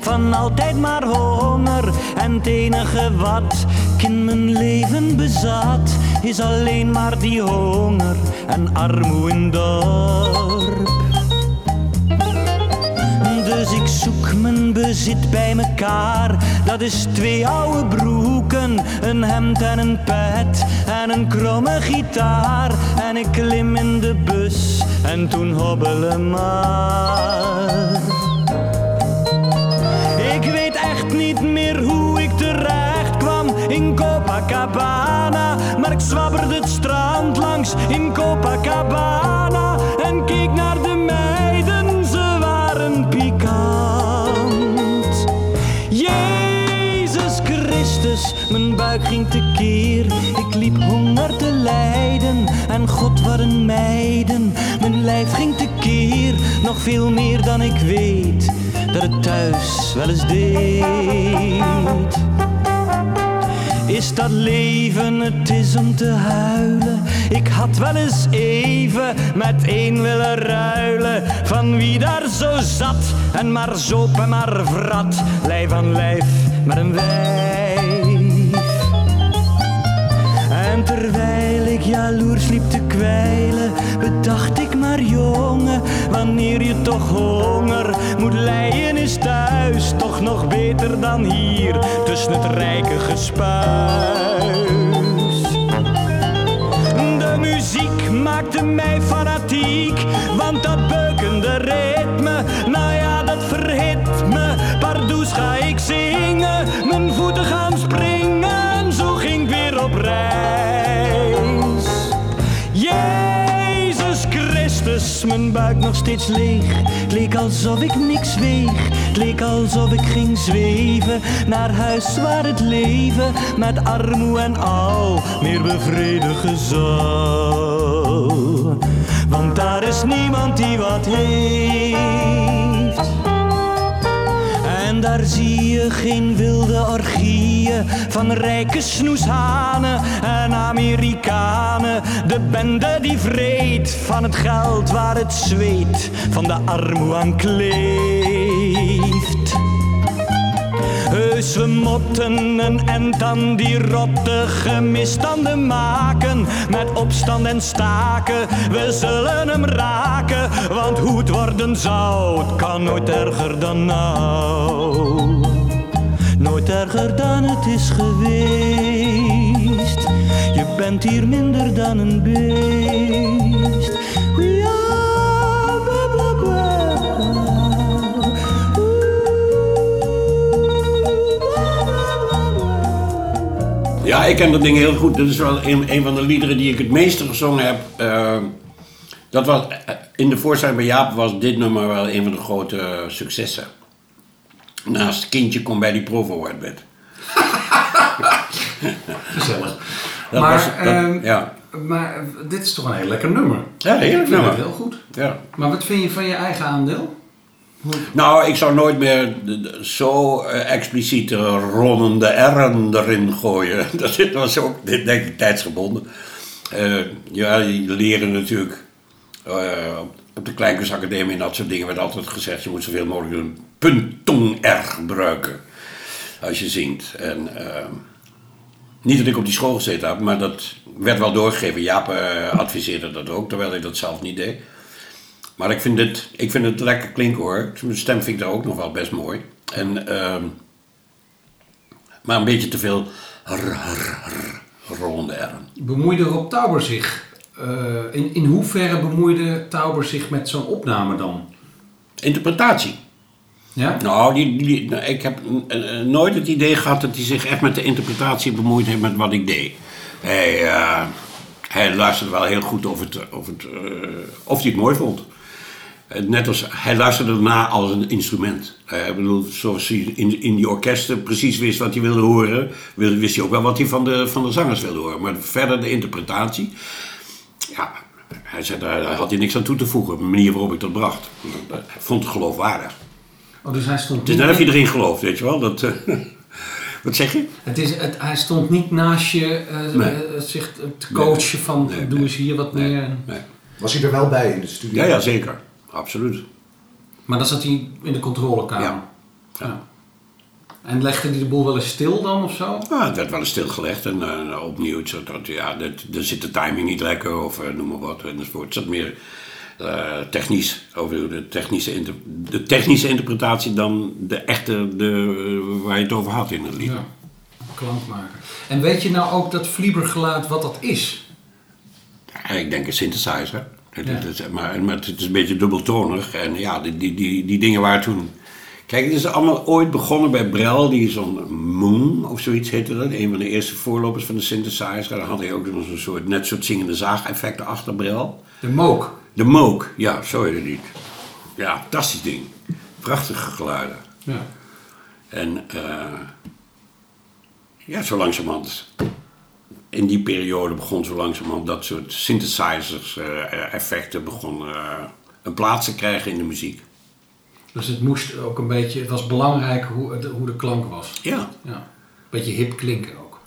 van altijd maar honger. En het enige wat ik in mijn leven bezat, is alleen maar die honger en armoe in dorp. Dus ik zoek mijn bezit bij mekaar. Dat is twee oude broeken, een hemd en een pet en een kromme gitaar. En ik klim in de bus en toen hobbelen maar. Niet meer hoe ik terecht kwam in Copacabana. Maar ik zwabberde het strand langs in Copacabana en keek naar de meiden, ze waren pikant. Jezus Christus, mijn buik ging tekeer. Ik liep honger te lijden en God wat een meiden. Mijn lijf ging tekeer, nog veel meer dan ik weet het thuis wel eens deed. Is dat leven, het is om te huilen. Ik had wel eens even met één willen ruilen. Van wie daar zo zat en maar zoop en maar vrat. Lijf aan lijf met een wijf. En terwijl ik jaloers liep te kwijlen, bedacht ik maar jongen, wanneer je toch honger moet lijden is thuis toch nog beter dan hier tussen het rijke gespuis. De muziek maakte mij fanatiek, want dat beukende ritme, buik nog steeds leeg. Het leek alsof ik niks weeg. Het leek alsof ik ging zweven naar huis waar het leven met armoe en al meer bevredigen zal. Want daar is niemand die wat heeft. Daar zie je geen wilde orgieën van rijke snoeshanen en Amerikanen. De bende die vreet van het geld waar het zweet van de armoe aan kleeft. Een end aan die rottige misstanden maken. Met opstand en staken, we zullen hem raken. Want hoe het worden zou, het kan nooit erger dan nou. Nooit erger dan het is geweest. Je bent hier minder dan een beest. Ja, ik ken dat ding heel goed. Dat is wel een, een van de liederen die ik het meeste gezongen heb. Eh, dat was, eh, in de voorstelling bij Jaap was dit nummer wel een van de grote successen. Naast Kindje kom bij die provo uit bed. <laughs> Gezellig. <laughs> Dat maar, was- dat- ehm, ja. maar eh, dit is toch een heel lekker nummer. Ja, heerlijk nummer. heel goed. Ja. Maar wat vind je van je eigen aandeel? Nou, ik zou nooit meer zo eh, expliciet eh, ronnende R'en erin gooien. <laughs> Dat was ook, denk ik, tijdsgebonden. Eh, ja, die leren natuurlijk eh, op- de Kleinkunstacademie en dat soort dingen werd altijd gezegd... je moet zoveel mogelijk een punttong R gebruiken als je zingt. En, eh, niet dat ik op die school gezeten heb, maar dat werd wel doorgegeven. Jaap adviseerde dat ook, terwijl hij dat zelf niet deed. Maar ik vind het, ik vind het lekker klinken hoor. Mijn stem vind ik daar ook nog wel best mooi. En, ehm, maar een beetje te veel r, r. Bemoeide Rob Tauber zich? eh, in, in hoeverre bemoeide Tauber zich met zo'n opname dan? Interpretatie. Ja? Nou, die, die, nou, ik heb nooit het idee gehad dat hij zich echt met de interpretatie bemoeid heeft met wat ik deed. Hij, eh, hij luisterde wel heel goed of, het, of, het, eh, of hij het mooi vond. Eh, Net als hij luisterde erna als een instrument. Eh, ik bedoel, zoals hij in, in die orkesten precies wist wat hij wilde horen, wist hij ook wel wat hij van de, van de zangers wilde horen. Maar verder de interpretatie, ja, hij zei, daar, daar had hij niks aan toe te voegen. De manier waarop ik dat bracht. Hij vond het geloofwaardig. Oh, dus hij stond Het is net of je erin gelooft, weet je wel. Dat, eh, <laughs> wat zeg je? Het is, het, hij stond niet naast je eh, Nee. eh, zich te coachen van doe eens hier wat meer. Was hij er wel bij in de studio? Ja, ja, zeker. Absoluut. Maar dan zat hij in de controlekamer. Ja. En legde hij de boel wel eens stil dan of zo? Ja, het werd wel eens stilgelegd en eh, opnieuw. Zodat, ja, dat, dan zit de timing niet lekker of eh, noem maar wat. Enzovoort. Het zat meer eh, technisch, over de technische, de technische interpretatie dan de echte de, waar je het over had in het lied. Ja. En weet je nou ook dat vliebergeluid wat dat is? Ja, ik denk een synthesizer. Het, Ja. het is, maar, maar het is een beetje dubbeltonig. En ja, die, die, die, die dingen waren toen... Kijk, het is allemaal ooit begonnen bij Brel, die zo'n Moon of zoiets heette dat. Een van de eerste voorlopers van de synthesizer. Daar had hij ook nog zo'n soort, net soort zingende zaageffecten achter Brel. De mook. De Moog, ja, zo heet het niet. Ja, fantastisch ding. Prachtige geluiden. Ja. En eh, ja, zo langzamerhand. In die periode begon zo langzamerhand dat soort synthesizers, eh, effecten begon eh, een plaats te krijgen in de muziek. Dus het moest ook een beetje, het was belangrijk hoe, het- hoe de klank was. Ja. ja. Beetje hip klinken ook.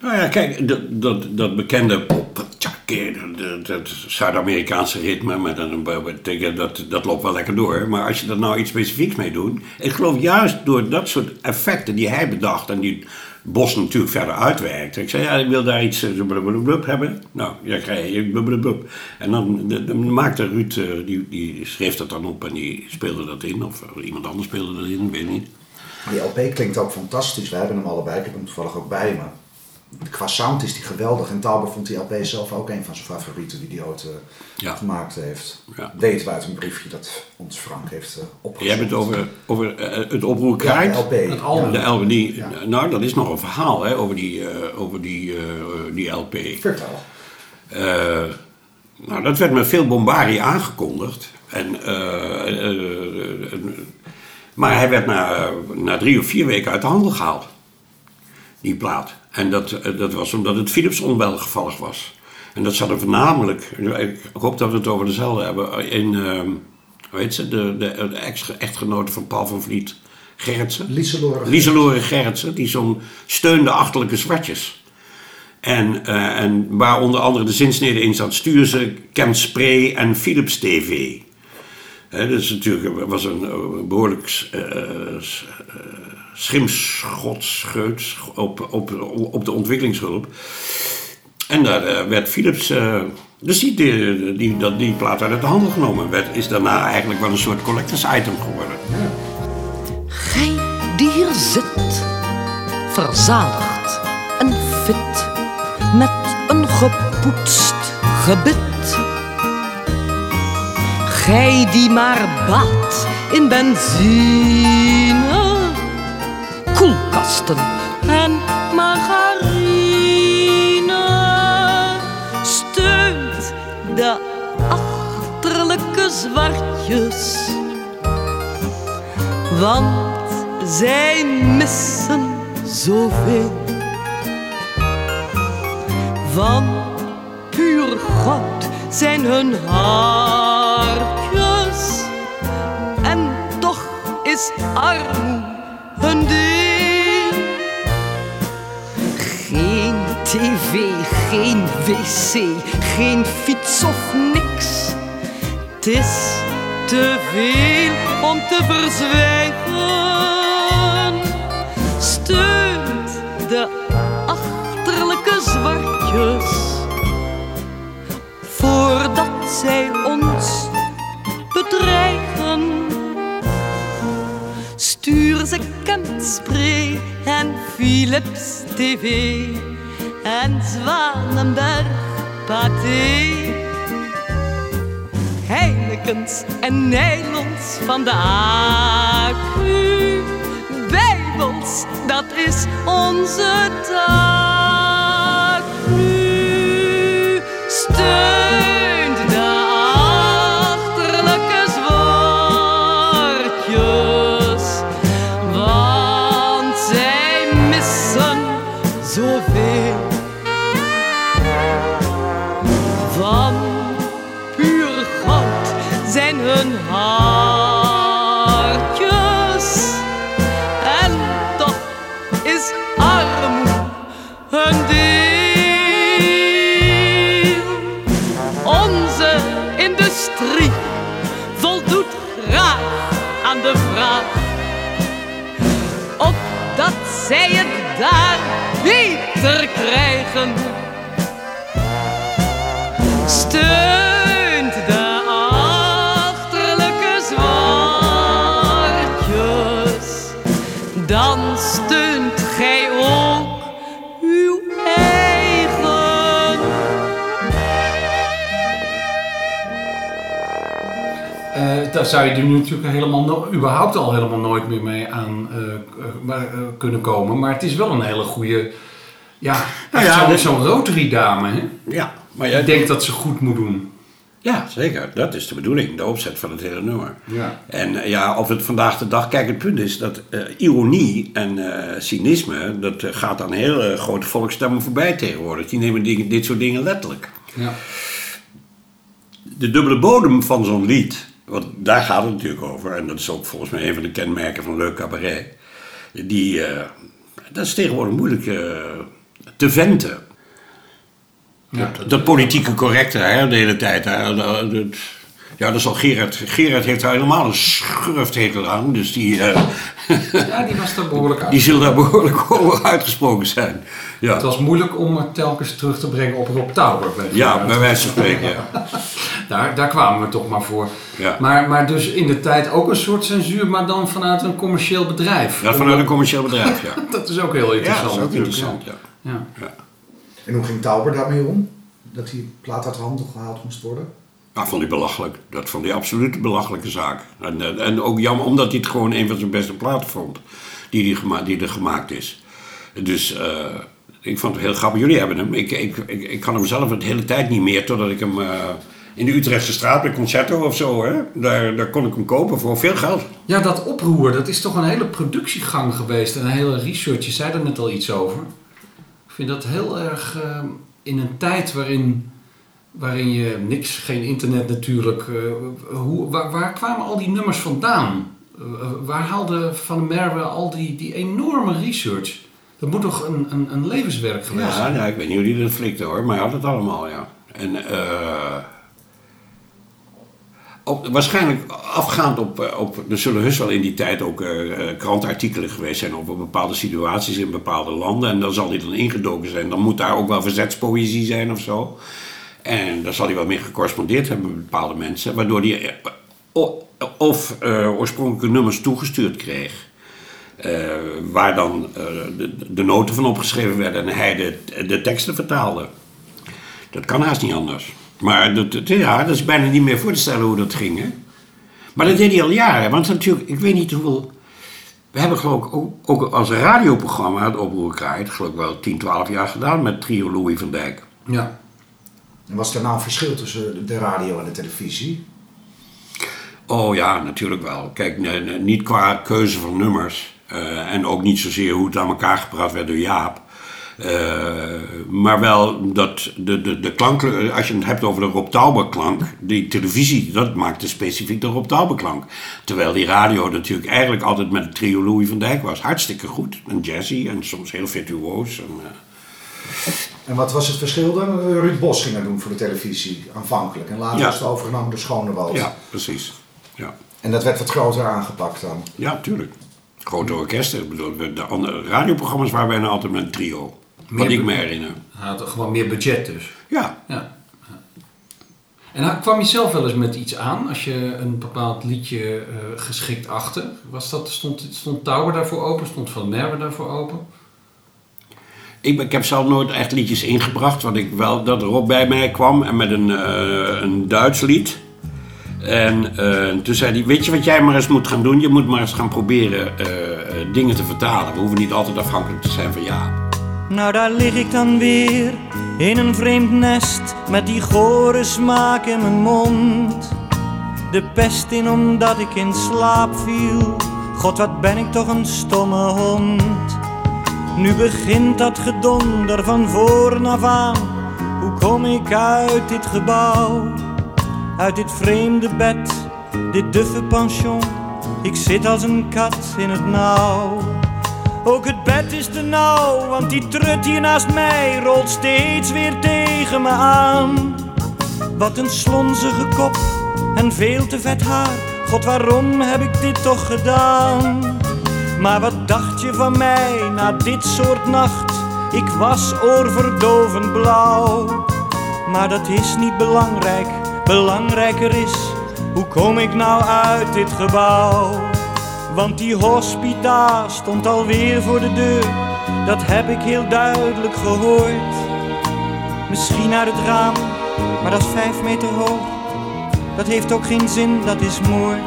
Nou ja, kijk, dat, dat, dat bekende pop, dat, dat Zuid-Amerikaanse ritme, een, dat, dat, dat loopt wel lekker door. Maar als je er nou iets specifieks mee doet, ik geloof juist door dat soort effecten die hij bedacht en die Bos natuurlijk verder uitwerkt. Ik zei, ja, ik wil daar iets eh, blablabla hebben. Nou, ja, krijg je blablabla. En dan, de- dan maakte Ruud, eh, die, die schreef dat dan op en die speelde dat in. Of eh, iemand anders speelde dat in, weet niet. Die LP klinkt ook fantastisch. Wij hebben hem allebei. Ik heb hem toevallig ook bij me. Qua sound is die geweldig. En Tauber vond die LP zelf ook een van zijn favorieten die hij ooit eh, Ja. gemaakt heeft. Ja. Deed het uit een briefje dat ons Frank heeft uh, opgezocht. Jij hebt het over, over eh, het oproer krijt. Ja, de LP. Het album. De LP, die, Ja. Nou, dat is nog een verhaal hè, over die, eh, over die, eh, die LP. Vertel. Eh, nou, dat werd met veel bombardie aangekondigd. En, eh, eh, eh, eh, maar hij werd na, na drie of vier weken uit de handel gehaald. Die plaat. En dat, eh, dat was omdat het Philips onwelgevallig was. En dat zat er voornamelijk, ik hoop dat we het over dezelfde hebben, in, hoe heet ze, de, de, de ex- echtgenote van Paul van Vliet, Gerritsen. Lieselore Lieselore Gerritsen, die zo'n steunde achterlijke zwartjes. En, eh, en waar onder andere de zinsnede in zat, stuur ze Camp Spray en Philips TV. Hè, dus natuurlijk was een eh, behoorlijk eh, s- Schrimschotscheut op, op, op de ontwikkelingshulp. En daar eh, werd Philips, eh, dus die, die, die, die plaat uit de handel genomen. Werd, is daarna eigenlijk wel een soort collectors item geworden. Gij die hier zit, verzadigd en fit, met een gepoetst gebit. Gij die maar baat in benzine, koelkasten en margarine, steunt de achterlijke zwartjes want zij missen zoveel. Van puur goud zijn hun hartjes en toch is armoe tv, geen wc, geen fiets of niks. Het is te veel om te verzwijgen. Steunt de achterlijke zwartjes. Voordat zij ons bedreigen. Stuur ze Kentspray en Philips TV en Zwanenberg Pathé. Heinekens en nylons van de accu. Bijbels, dat is onze taak nu. Steunt zij het daar beter krijgen. Steunt daar zou je er nu natuurlijk helemaal überhaupt al helemaal nooit meer mee aan eh, maar, eh, kunnen komen. Maar het is wel een hele goede. Ja, Nou ja, zo'n Rotary dame. Hè? Ja, maar jij Ik denk dat ze goed moet doen. Ja, zeker. Dat is de bedoeling, de opzet van het hele nummer. Ja. En eh, ja, of het vandaag de dag... Kijk, het punt is dat eh, ironie en eh, cynisme... dat eh, gaat aan hele grote volksstemmen voorbij tegenwoordig. Die nemen dit soort dingen letterlijk. Ja. De dubbele bodem van zo'n lied... want daar gaat het natuurlijk over... en dat is ook volgens mij een van de kenmerken van leuk cabaret... die... eh, dat is tegenwoordig moeilijk eh, te venten. Ja, dat, dat politieke correcte hè, de hele tijd. Hè, dat- dat- ja, dat zal Gerard. Gerard heeft daar helemaal een schurfthekel aan. Dus die, eh, ja, die was daar behoorlijk <laughs> uit. die zullen daar behoorlijk over uitgesproken zijn. Ja, Het was moeilijk om het telkens terug te brengen op Rob Tauber. ja bij wijze van spreken. Ja. <laughs> Daar, daar kwamen we toch maar voor. Ja. Maar, maar dus in de tijd ook een soort censuur, maar dan vanuit een commercieel bedrijf. Ja, vanuit een commercieel bedrijf, ja. <laughs> Dat is ook heel Ja, interessant. dat is ook natuurlijk, interessant, ja. Ja. ja. En hoe ging Tauber daarmee om? Dat die plaat uit de handel gehaald moest worden? Dat vond hij belachelijk. Dat vond hij absoluut een belachelijke zaak. En, en ook jammer, omdat hij het gewoon een van zijn beste platen vond. Die, die, gema- die er gemaakt is. Dus eh, ik vond het heel grappig. Jullie hebben hem. Ik, ik, ik, kan hem zelf de hele tijd niet meer. Totdat ik hem eh, in de Utrechtse straat bij Concerto of zo. Hè, daar, daar kon ik hem kopen voor veel geld. Ja, dat oproer, dat is toch een hele productiegang geweest en een hele research. Je zei er net al iets over. Ik vind dat heel erg eh, in een tijd waarin, waarin je niks, geen internet natuurlijk. eh, hoe, waar, kwamen al die nummers vandaan? Waar haalde Van der Merwe al die, die enorme research? Dat moet toch een, een, een levenswerk geweest Ja, zijn? ja, ik weet niet hoe die dat flikte hoor. Maar hij had het allemaal, ja. En eh, op, waarschijnlijk afgaand op, eh, op. Er zullen heus wel in die tijd ook eh, krantartikelen geweest zijn over bepaalde situaties in bepaalde landen. En dan zal hij dan ingedoken zijn. Dan moet daar ook wel verzetspoëzie zijn of zo. En daar zal hij wel mee gecorrespondeerd hebben met bepaalde mensen. Waardoor hij of oorspronkelijke nummers toegestuurd kreeg. Eh, waar dan eh, de, de noten van opgeschreven werden en hij de, de teksten vertaalde. Dat kan haast niet anders. Maar dat, dat- ja, dat is bijna niet meer voor te stellen hoe dat ging. Hè? Maar dat deed hij al jaren. Want natuurlijk, ik weet niet hoeveel... We hebben geloof ik ook, ook als radioprogramma het Oproerkraait... geloof ik wel 10, 12 jaar gedaan met trio Louis van Dijk. Ja. En was er nou een verschil tussen de radio en de televisie? Oh ja, natuurlijk wel. Kijk, nee, nee, niet qua keuze van nummers. Eh, en ook niet zozeer hoe het aan elkaar gepraat werd door Jaap. Eh, maar wel dat de, de, de klank, als je het hebt over de Rob Tauber klank, die televisie, dat maakte specifiek de Rob Tauber klank. Terwijl die radio natuurlijk eigenlijk altijd met het trio Louis van Dijk was. Hartstikke goed. En jazzy en soms heel virtuoos. En, eh, En wat was het verschil dan? Ruud Bos ging dat doen voor de televisie aanvankelijk. En later Ja. was het overgenomen door Schonewoud. ja, precies. Ja. En dat werd wat groter aangepakt dan. ja, tuurlijk. Grote orkesten. Ik bedoel, De andere radioprogramma's waren bijna altijd met een trio. Wat ik me herinner. Hij had gewoon meer budget dus. Ja, Ja. En kwam je zelf wel eens met iets aan als je een bepaald liedje eh, geschikt achtte? Was dat, stond, stond Tower daarvoor open? Stond Van Merwe daarvoor open? Ik, ik heb zelf nooit echt liedjes ingebracht. Wat ik wel, dat Rob bij mij kwam en met een, eh, een Duits lied. En eh, toen zei hij, weet je wat jij maar eens moet gaan doen? Je moet maar eens gaan proberen eh, dingen te vertalen. We hoeven niet altijd afhankelijk te zijn van ja. Nou, daar lig ik dan weer in een vreemd nest met die gore smaak in mijn mond. De pest in omdat ik in slaap viel. God, wat ben ik toch een stomme hond. Nu begint dat gedonder van voren af aan. Hoe kom ik uit dit gebouw? Uit dit vreemde bed, dit duffe pension. Ik zit als een kat in het nauw. Ook het bed is te nauw, want die trut hier naast mij rolt steeds weer tegen me aan. Wat een slonzige kop en veel te vet haar. God, waarom heb ik dit toch gedaan? Maar wat dacht je van mij na dit soort nacht? Ik was oorverdovend blauw. Maar dat is niet belangrijk, belangrijker is hoe kom ik nou uit dit gebouw? Want die hospita stond alweer voor de deur, dat heb ik heel duidelijk gehoord. Misschien uit het raam, maar dat is vijf meter hoog. Dat heeft ook geen zin, dat is moord.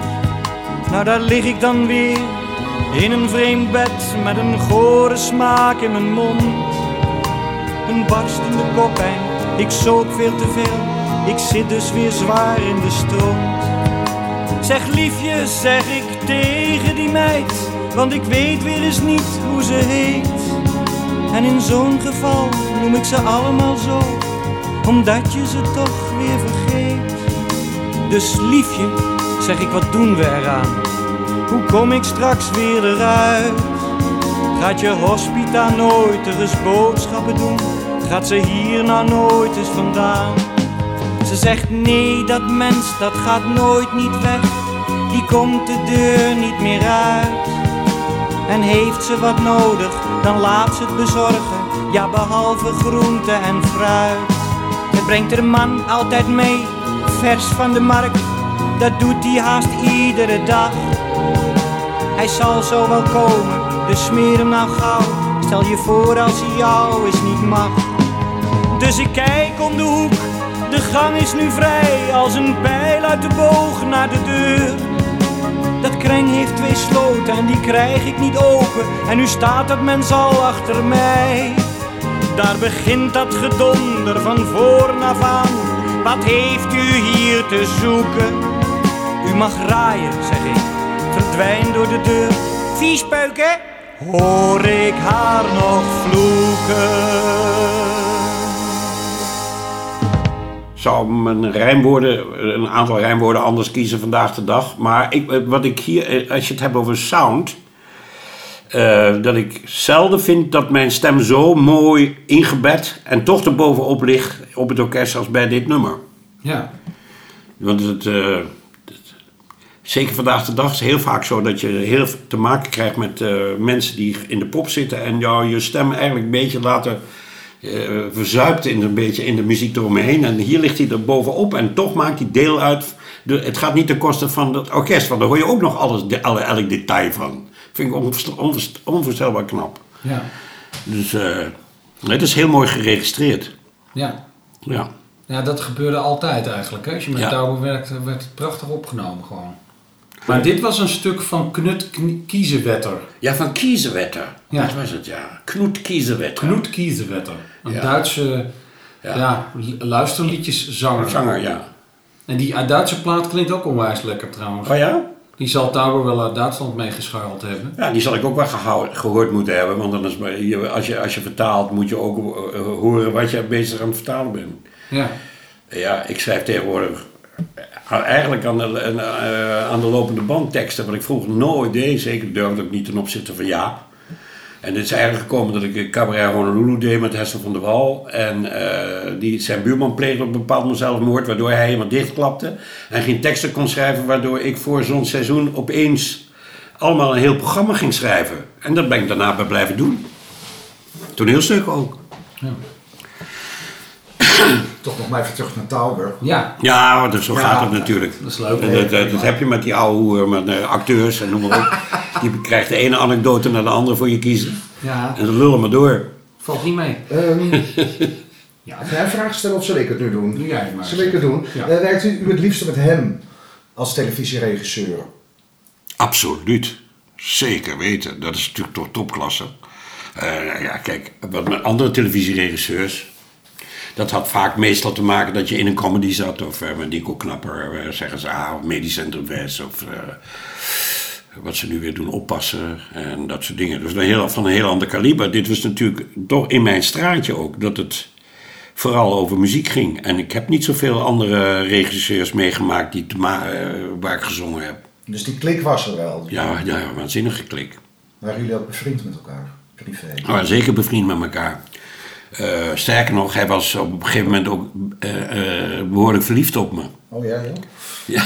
Nou, daar lig ik dan weer in een vreemd bed met een gore smaak in mijn mond. Een barstende koppijn, ik zoop veel te veel. Ik zit dus weer zwaar in de stront. Zeg liefje, zeg ik tegen die meid, want ik weet weer eens niet hoe ze heet. En in zo'n geval noem ik ze allemaal zo, omdat je ze toch weer vergeet. Dus liefje, zeg ik, wat doen we eraan? Hoe kom ik straks weer eruit? Gaat je hospita nooit er eens boodschappen doen? Gaat ze hier nou nooit eens vandaan? Ze zegt nee, dat mens dat gaat nooit niet weg. Die komt de deur niet meer uit. En heeft ze wat nodig, dan laat ze het bezorgen. Ja, behalve groente en fruit. Het brengt er man altijd mee, vers van de markt. Dat doet hij haast iedere dag. Hij zal zo wel komen, dus smeer hem nou gauw. Stel je voor als hij jou eens niet mag. Dus ik kijk om de hoek, de gang is nu vrij. Als een pijl uit de boog naar de deur. Dat kreng heeft twee sloten en die krijg ik niet open. En nu staat dat mens al achter mij. Daar begint dat gedonder van voren af aan. Wat heeft u hier te zoeken? U mag raaien, zeg ik. Verdwijn door de deur. Viespeuken, hoor ik haar nog vloeken. Zou mijn rijmwoorden, een aantal rijmwoorden anders kiezen vandaag de dag. Maar ik, eh, wat ik hier, eh, als je het hebt over sound, eh, dat ik zelden vind dat mijn stem zo mooi ingebed en toch erbovenop ligt op het orkest als bij dit nummer. Ja. Want het, zeker vandaag de dag is het heel vaak zo dat je heel te maken krijgt met mensen die in de pop zitten en jou je stem eigenlijk een beetje laten verzuipt in een beetje in de muziek eromheen. En hier ligt hij er bovenop en toch maakt hij deel uit. De, het gaat niet ten koste van het orkest, want daar hoor je ook nog alles, de, alle, elk detail van. Vind ik onvoorstel- onvoorstel- onvoorstelbaar knap. Ja. Dus eh, het is heel mooi geregistreerd. Ja. Ja. Ja, dat gebeurde altijd eigenlijk. Hè? Als je met Ja. Tauber werkte, werd het prachtig opgenomen gewoon. Maar dit was een stuk van Knut Kiezewetter. Ja, van Kiezewetter. Ja. Wat was het, ja? Knoet Kiezewetter. Knut Kiezewetter. Een Ja. Duitse ja. Ja. luisterliedjeszanger. Zanger, ja. En die uit Duitse plaat klinkt ook onwijs lekker trouwens. Oh ja? Die zal Tauber wel uit Duitsland meegeschuild hebben. Ja, die zal ik ook wel gehoord moeten hebben. Want als, je, als je vertaalt, moet je ook eh, horen wat je bezig aan het vertalen bent. Ja. Ja, ik schrijf tegenwoordig eigenlijk aan de, eh, aan de lopende band teksten. Wat ik vroeger nooit deed. Zeker durfde ik niet ten opzichte van ja. En dit is eigenlijk gekomen dat ik cabaret Honolulu deed met Hessel van der Wal. En eh, die, zijn buurman pleegde op een bepaald moment zelfmoord, waardoor hij helemaal dichtklapte. En geen teksten kon schrijven, waardoor ik voor zo'n seizoen opeens allemaal een heel programma ging schrijven. En dat ben ik daarna bij blijven doen. Toneelstuk ook. <clears throat> Toch nog maar even terug naar Tauber. Ja. Ja, dus zo Ja, gaat het natuurlijk. dat is leuk. En dat, dat, dat heb je met die oude hoer, met eh, acteurs en noem maar op. <laughs> Die krijgt de ene anekdote naar de andere voor je kiezen. Ja. En ze lullen maar door. Valt niet mee. Ehm, <laughs> ja, ga jij vragen stellen of zal ik het nu doen? Doe jij maar. Zal ik het doen? Ja. Eh, werkt u, u het liefste met hem als televisieregisseur? Absoluut. Zeker weten. Dat is natuurlijk toch topklasse. Eh, ja, kijk, wat met andere televisieregisseurs. Dat had vaak meestal te maken dat je in een comedy zat. Of eh, met Nico Knapper, eh, zeggen ze, ah, of Medisch Centrum West. Of eh, wat ze nu weer doen, oppassen. En dat soort dingen. Dus een heel, van een heel ander kaliber. Dit was natuurlijk toch in mijn straatje ook. Dat het vooral over muziek ging. En ik heb niet zoveel andere regisseurs meegemaakt die eh, waar ik gezongen heb. Dus die klik was er wel. Ja, ja, waanzinnige klik. Waren jullie ook bevriend met elkaar? Privé. Zeker bevriend met elkaar. Eh, sterker nog, hij was op een gegeven moment ook eh, eh, behoorlijk verliefd op me. Oh ja, ja. Ja.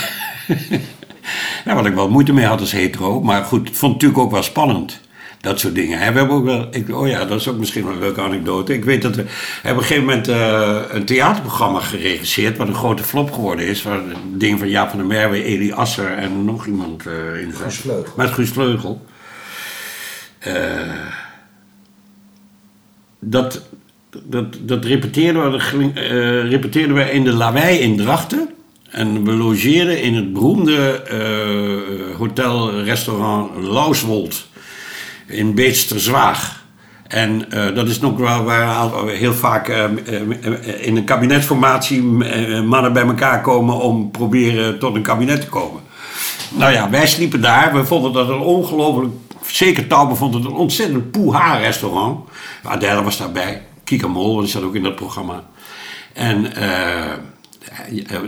<laughs> ja, wat ik wel moeite mee had als hetero. Maar goed, vond het natuurlijk ook wel spannend. Dat soort dingen. Hè, We hebben ook wel, ik, oh ja, dat is ook misschien wel een leuke anekdote. Ik weet dat we hebben op een gegeven moment een theaterprogramma geregisseerd. Wat een grote flop geworden is. Waar dingen van Jaap van der Merwe, Elie Asser en nog iemand in Guus Vleugel. Met Guus Vleugel. Dat, dat, dat repeteerden, we, eh, in de Lawei in Drachten. En we logeerden in het beroemde eh, hotel-restaurant Lauswold in Beetsterzwaag. En eh, dat is nog wel waar aantal- heel vaak in een kabinetsformatie eh, mannen bij elkaar komen om proberen tot een kabinet te komen. Nou ja, wij sliepen daar. We vonden dat een ongelooflijk... Zeker Taube vond het een ontzettend poeha restaurant. Adèle was daarbij. Kika Mol, die zat ook in dat programma. En eh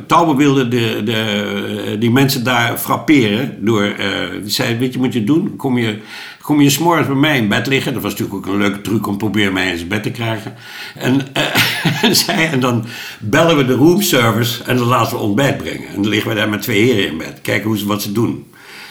Taube wilde de, de, die mensen daar frapperen door... eh, die zei, weet je wat je doen? Kom je, kom je s'morgens bij mij in bed liggen. Dat was natuurlijk ook een leuke truc om proberen mij in zijn bed te krijgen. En, eh, <laughs> zij, en dan bellen we de roomservice en dan laten we ontbijt brengen. En dan liggen we daar met twee heren in bed. Kijken hoe ze, wat ze doen.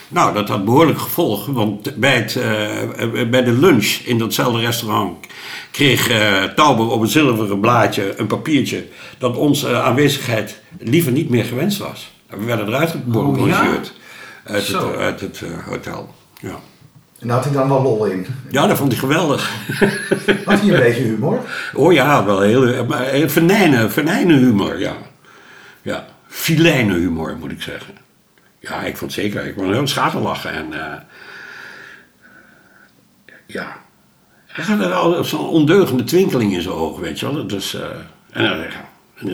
Nou, dat had behoorlijk gevolgen, want bij, het, eh, bij de lunch in datzelfde restaurant kreeg eh Tauber op een zilveren blaadje een papiertje dat onze aanwezigheid liever niet meer gewenst was. We werden eruit gebonjourd Oh, ja? uit, het, uit het eh, hotel. Ja. En daar had hij dan wel lol in. ja, dat vond hij geweldig. Had hij een <laughs> beetje humor? Oh ja, wel heel, venijnen, venijnen humor, ja. Ja, filijnen humor moet ik zeggen. Ja, ik vond zeker, ik kon heel schaterlachen en eh, ja. Hij had er al zo'n ondeugende twinkeling in zijn ogen, weet je wel. Dus, eh, en,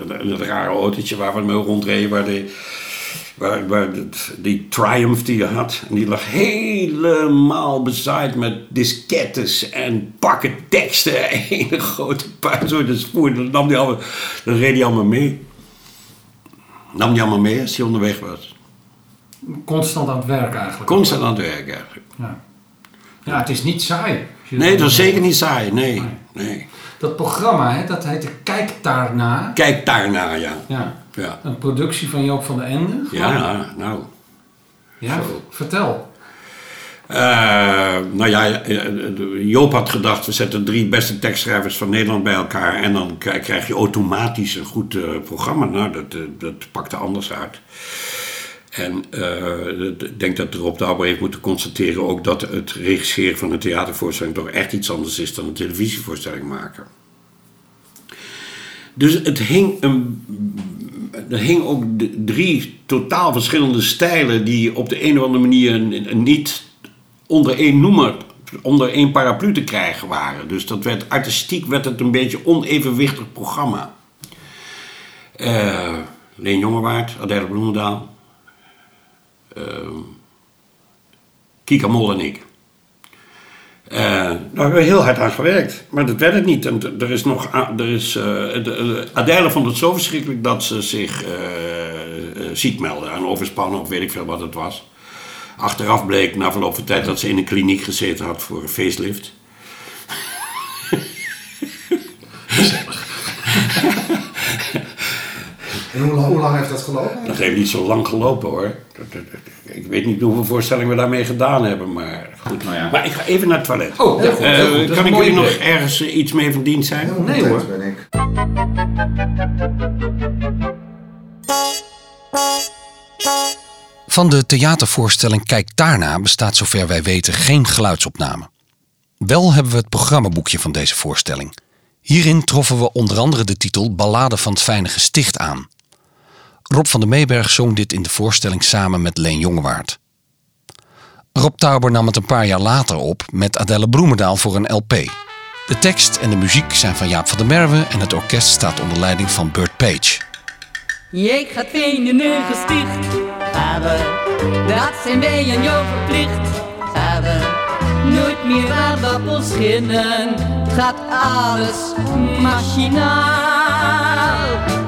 dan, dat, rare autootje waar we mee rondreden, waar, de, waar, waar die Triumph die hij had. En die lag helemaal bezaaid met diskettes en pakken teksten. <laughs> Een grote puin door de spoor. Dat, nam die allemaal, dat reed hij allemaal mee. Nam die allemaal mee als hij onderweg was. Constant aan het werk eigenlijk. Constant aan het werk eigenlijk. Ja. ja, het is niet saai. Nee, dat is zeker niet saai. Nee, nee. Dat programma, hè, dat heette Kijk daarna. Kijk daarna, ja. Ja. Ja, Een productie van Joop van den Ende. ja nou. Ja. Vertel. Eh, nou ja, eh, Joop had gedacht, we zetten drie beste tekstschrijvers van Nederland bij elkaar en dan kri- krijg je automatisch een goed eh, programma. Nou, dat, eh, dat pakte anders uit. En eh, dat- ik denk dat Rob Dauber heeft moeten constateren ook dat het regisseren van een theatervoorstelling toch echt iets anders is dan een televisievoorstelling maken. Dus het hing een er hing ook drie totaal verschillende stijlen die op de een of andere manier niet onder één noemer, onder één paraplu te krijgen waren. Dus dat werd artistiek werd het een beetje onevenwichtig programma. Eh Leen Jongewaard, Adèle Bloemendaal, eh, Kika Mol en ik. Eh, daar hebben we heel hard aan gewerkt, maar dat werd het niet. En er is nog, er is, Adèle vond het zo verschrikkelijk dat ze zich eh, ziek meldde aan overspannen of weet ik veel wat het was. Achteraf bleek na verloop van tijd dat ze in een kliniek gezeten had voor een facelift. En hoe, lang- hoe lang heeft dat gelopen? Dat heeft niet zo lang gelopen hoor. Ik weet niet hoeveel voorstellingen we daarmee gedaan hebben, maar goed. Maar ik ga even naar het toilet. Oh, heel goed, Eh, goed. Dat is kan ik mooi jullie nog ergens eh, iets mee van dienst zijn? Nee, hoor. ben ik. Van de theatervoorstelling Kijk daarna bestaat zover wij weten geen geluidsopname. Wel hebben we het programmaboekje van deze voorstelling. Hierin troffen we onder andere de titel Ballade van het Fijne Gesticht aan. Rob van der Meeberg zong dit in de voorstelling samen met Leen Jongewaard. Rob Tauber nam het een paar jaar later op met Adelle Bloemendaal voor een LP. De tekst en de muziek zijn van Jaap van der Merwe en het orkest staat onder leiding van Burt Page. Jij gaat venen gesticht hebben. Dat zijn wij aan jou verplicht hebben. Nooit meer aardappels schinnen. Gaat alles machinaal.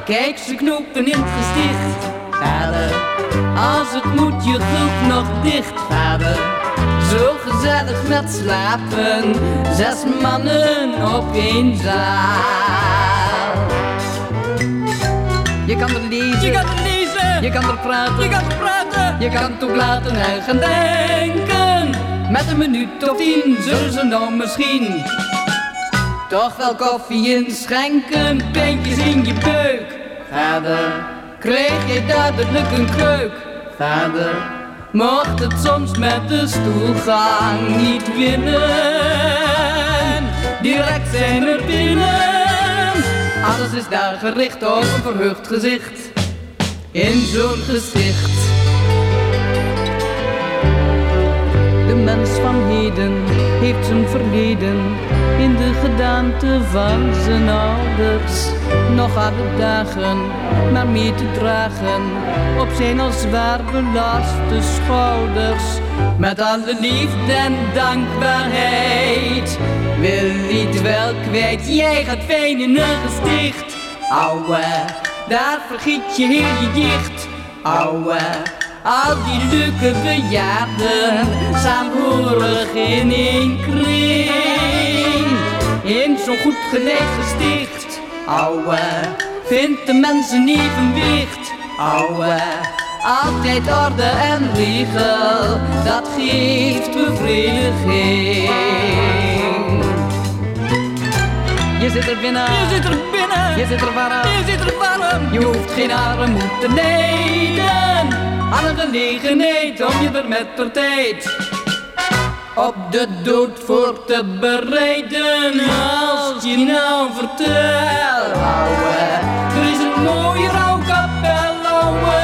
Kijk, ze knopen in het gesticht hebben. Als het moet, je groep nog dicht hebben. Zo gezellig met slapen. Zes mannen op één zaal. Je kan er lezen. Je kan er lezen. Je kan er praten. Je kan er praten. Je kan het ook laten en gaan denken. Met een minuut of tien zullen ze nou misschien toch wel koffie inschenken. Pijntjes in je buik. Vader, kreeg je duidelijk een kreuk. Vader, mocht het soms met de stoelgang niet winnen. Direct zijn we binnen. Alles is daar gericht op een verheugd gezicht in zo'n gesticht. De mens van heden heeft zijn verleden in de gedaante van zijn ouders. Nog alle dagen maar mee te dragen op zijn al zwaar belaste schouders. Met alle liefde en dankbaarheid wil niet wel kwijt. Jij gaat fijn in een gesticht, ouwe, daar vergiet je heel je dicht, ouwe. Al die leuke bejaarden, saamhorig in één kring. In zo'n goed geleid gesticht, ouwe, vindt de mensen evenwicht, ouwe. Altijd orde en regel, dat geeft bevrediging. Je zit er binnen, je zit er binnen, je zit er warm, je zit er warm. Je hoeft geen armoede te lijden, aan een gelegenheid om je er met de tijd op de dood voor te bereiden. Als je nou vertel, ouwe, er is een mooie rouwkapel, ouwe.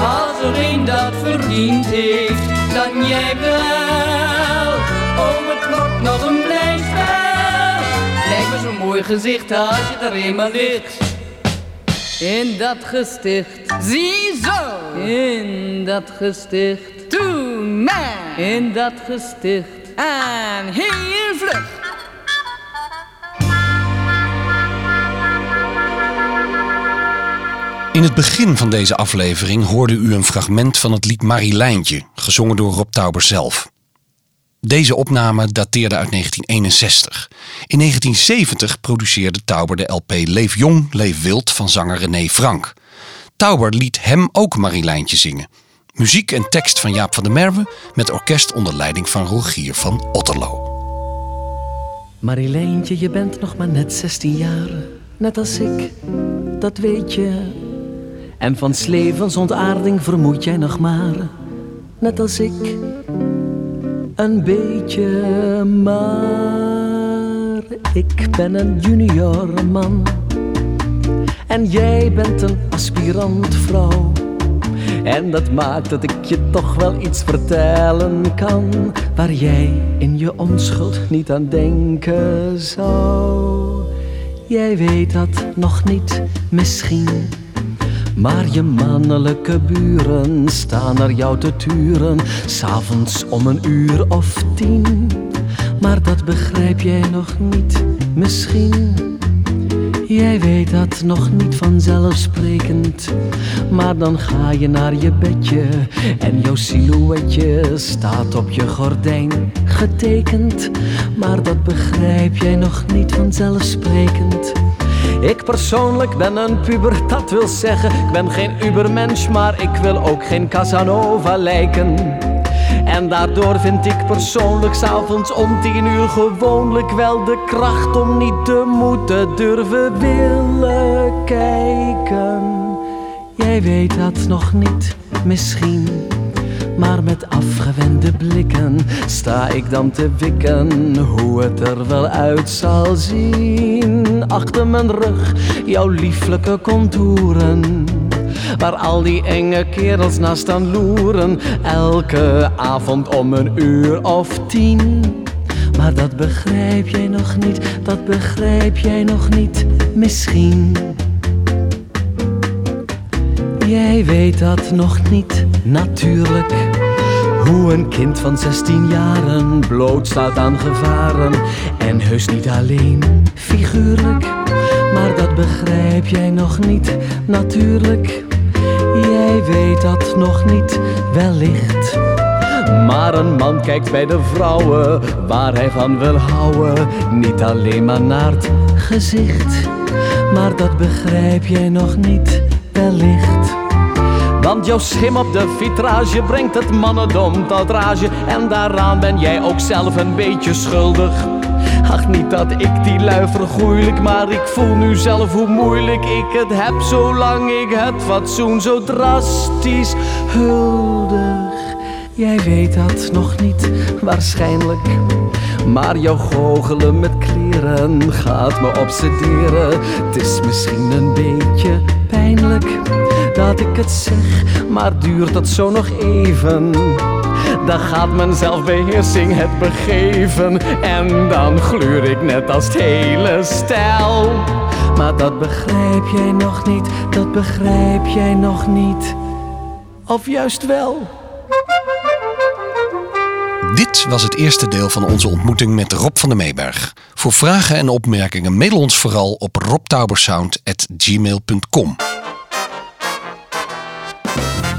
Als er een dat verdiend heeft, dan jij wel. Oh, het wordt nog een blij spel. Lijkt me zo'n mooi gezicht als je er eenmaal ligt. In dat gesticht. Ziezo! In dat gesticht. Toen maar! In dat gesticht. En heel vlug! In het begin van deze aflevering hoorde u een fragment van het lied Marilijntje, gezongen door Rob Tauber zelf. Deze opname dateerde uit 1961. In 1970 produceerde Tauber de LP Leef Jong, Leef Wild van zanger René Frank. Tauber liet hem ook Marilijntje zingen. Muziek en tekst van Jaap van der Merwe met orkest onder leiding van Rogier van Otterlo. Marilijntje, je bent nog maar net 16 jaar, net als ik, dat weet je. En van levensontaarding vermoed jij nog maar, net als ik, een beetje. Maar ik ben een junior man en jij bent een aspirant vrouw. En dat maakt dat ik je toch wel iets vertellen kan waar jij in je onschuld niet aan denken zou. Jij weet dat nog niet, misschien. Maar je mannelijke buren staan naar jou te turen, s'avonds om een uur of tien. Maar dat begrijp jij nog niet, misschien. Jij weet dat nog niet vanzelfsprekend. Maar dan ga je naar je bedje en jouw silhouetje staat op je gordijn getekend. Maar dat begrijp jij nog niet vanzelfsprekend. Ik persoonlijk ben een puber, dat wil zeggen, ik ben geen ubermensch, maar ik wil ook geen Casanova lijken. En daardoor vind ik persoonlijk s'avonds om tien uur gewoonlijk wel de kracht om niet te moeten durven willen kijken. Jij weet dat nog niet, misschien. Maar met afgewende blikken sta ik dan te wikken hoe het er wel uit zal zien. Achter mijn rug jouw lieflijke contouren Waar al die enge kerels naar staan loeren. Elke avond om een uur of tien. Maar dat begrijp jij nog niet, dat begrijp jij nog niet. Misschien Jij weet dat nog niet, natuurlijk hoe een kind van 16 jaren blootstaat aan gevaren En heus niet alleen, figuurlijk Maar dat begrijp jij nog niet, natuurlijk Jij weet dat nog niet, wellicht. Maar een man kijkt bij de vrouwen waar hij van wil houden. Niet alleen maar naar het gezicht, maar dat begrijp jij nog niet, wellicht. Want jouw schim op de vitrage brengt het mannendom tot rage. En daaraan ben jij ook zelf een beetje schuldig. Ach, niet dat ik die lui vergoeilijk, maar ik voel nu zelf hoe moeilijk ik het heb. Zolang ik het fatsoen zo drastisch huldig. Jij weet dat nog niet, waarschijnlijk. Maar jouw goochelen met kleren gaat me obsederen. Het is misschien een beetje pijnlijk dat ik het zeg, maar duurt dat zo nog even? dan gaat mijn zelfbeheersing het begeven. En dan gluur ik net als hele stel. Maar dat begrijp jij nog niet, dat begrijp jij nog niet. Of juist wel. Dit was het eerste deel van onze ontmoeting met Rob van der Meeberg. Voor vragen en opmerkingen mail ons vooral op robtaubersound.gmail.com.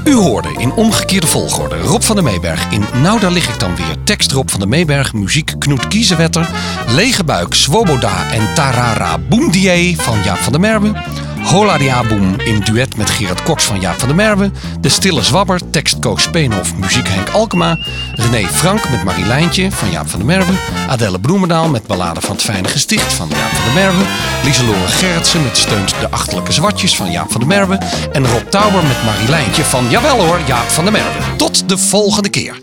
U hoorde in omgekeerde volgorde Rob van der Meeberg in Nou daar lig ik dan weer. Tekst Rob van der Meeberg, muziek Knoet Kiezenwetter, Lege Buik, Swoboda en Tarara Boomdier van Jaap van der Merwe. Hola Diaboom in duet met Gerard Cox van Jaap van der Merwe. De Stille Zwabber, tekst Speenhof, muziek Henk Alkema. René Frank met Marilijntje van Jaap van der Merwe. Adelle Bloemendaal met Ballade van het Fijne Gesticht van Jaap van der Merwe. Lieselore Gerritsen met Steunt de Achterlijke Zwartjes van Jaap van der Merwe. En Rob Tauber met Marilijntje van Jawel hoor, Jaap van der Merwe. Tot de volgende keer.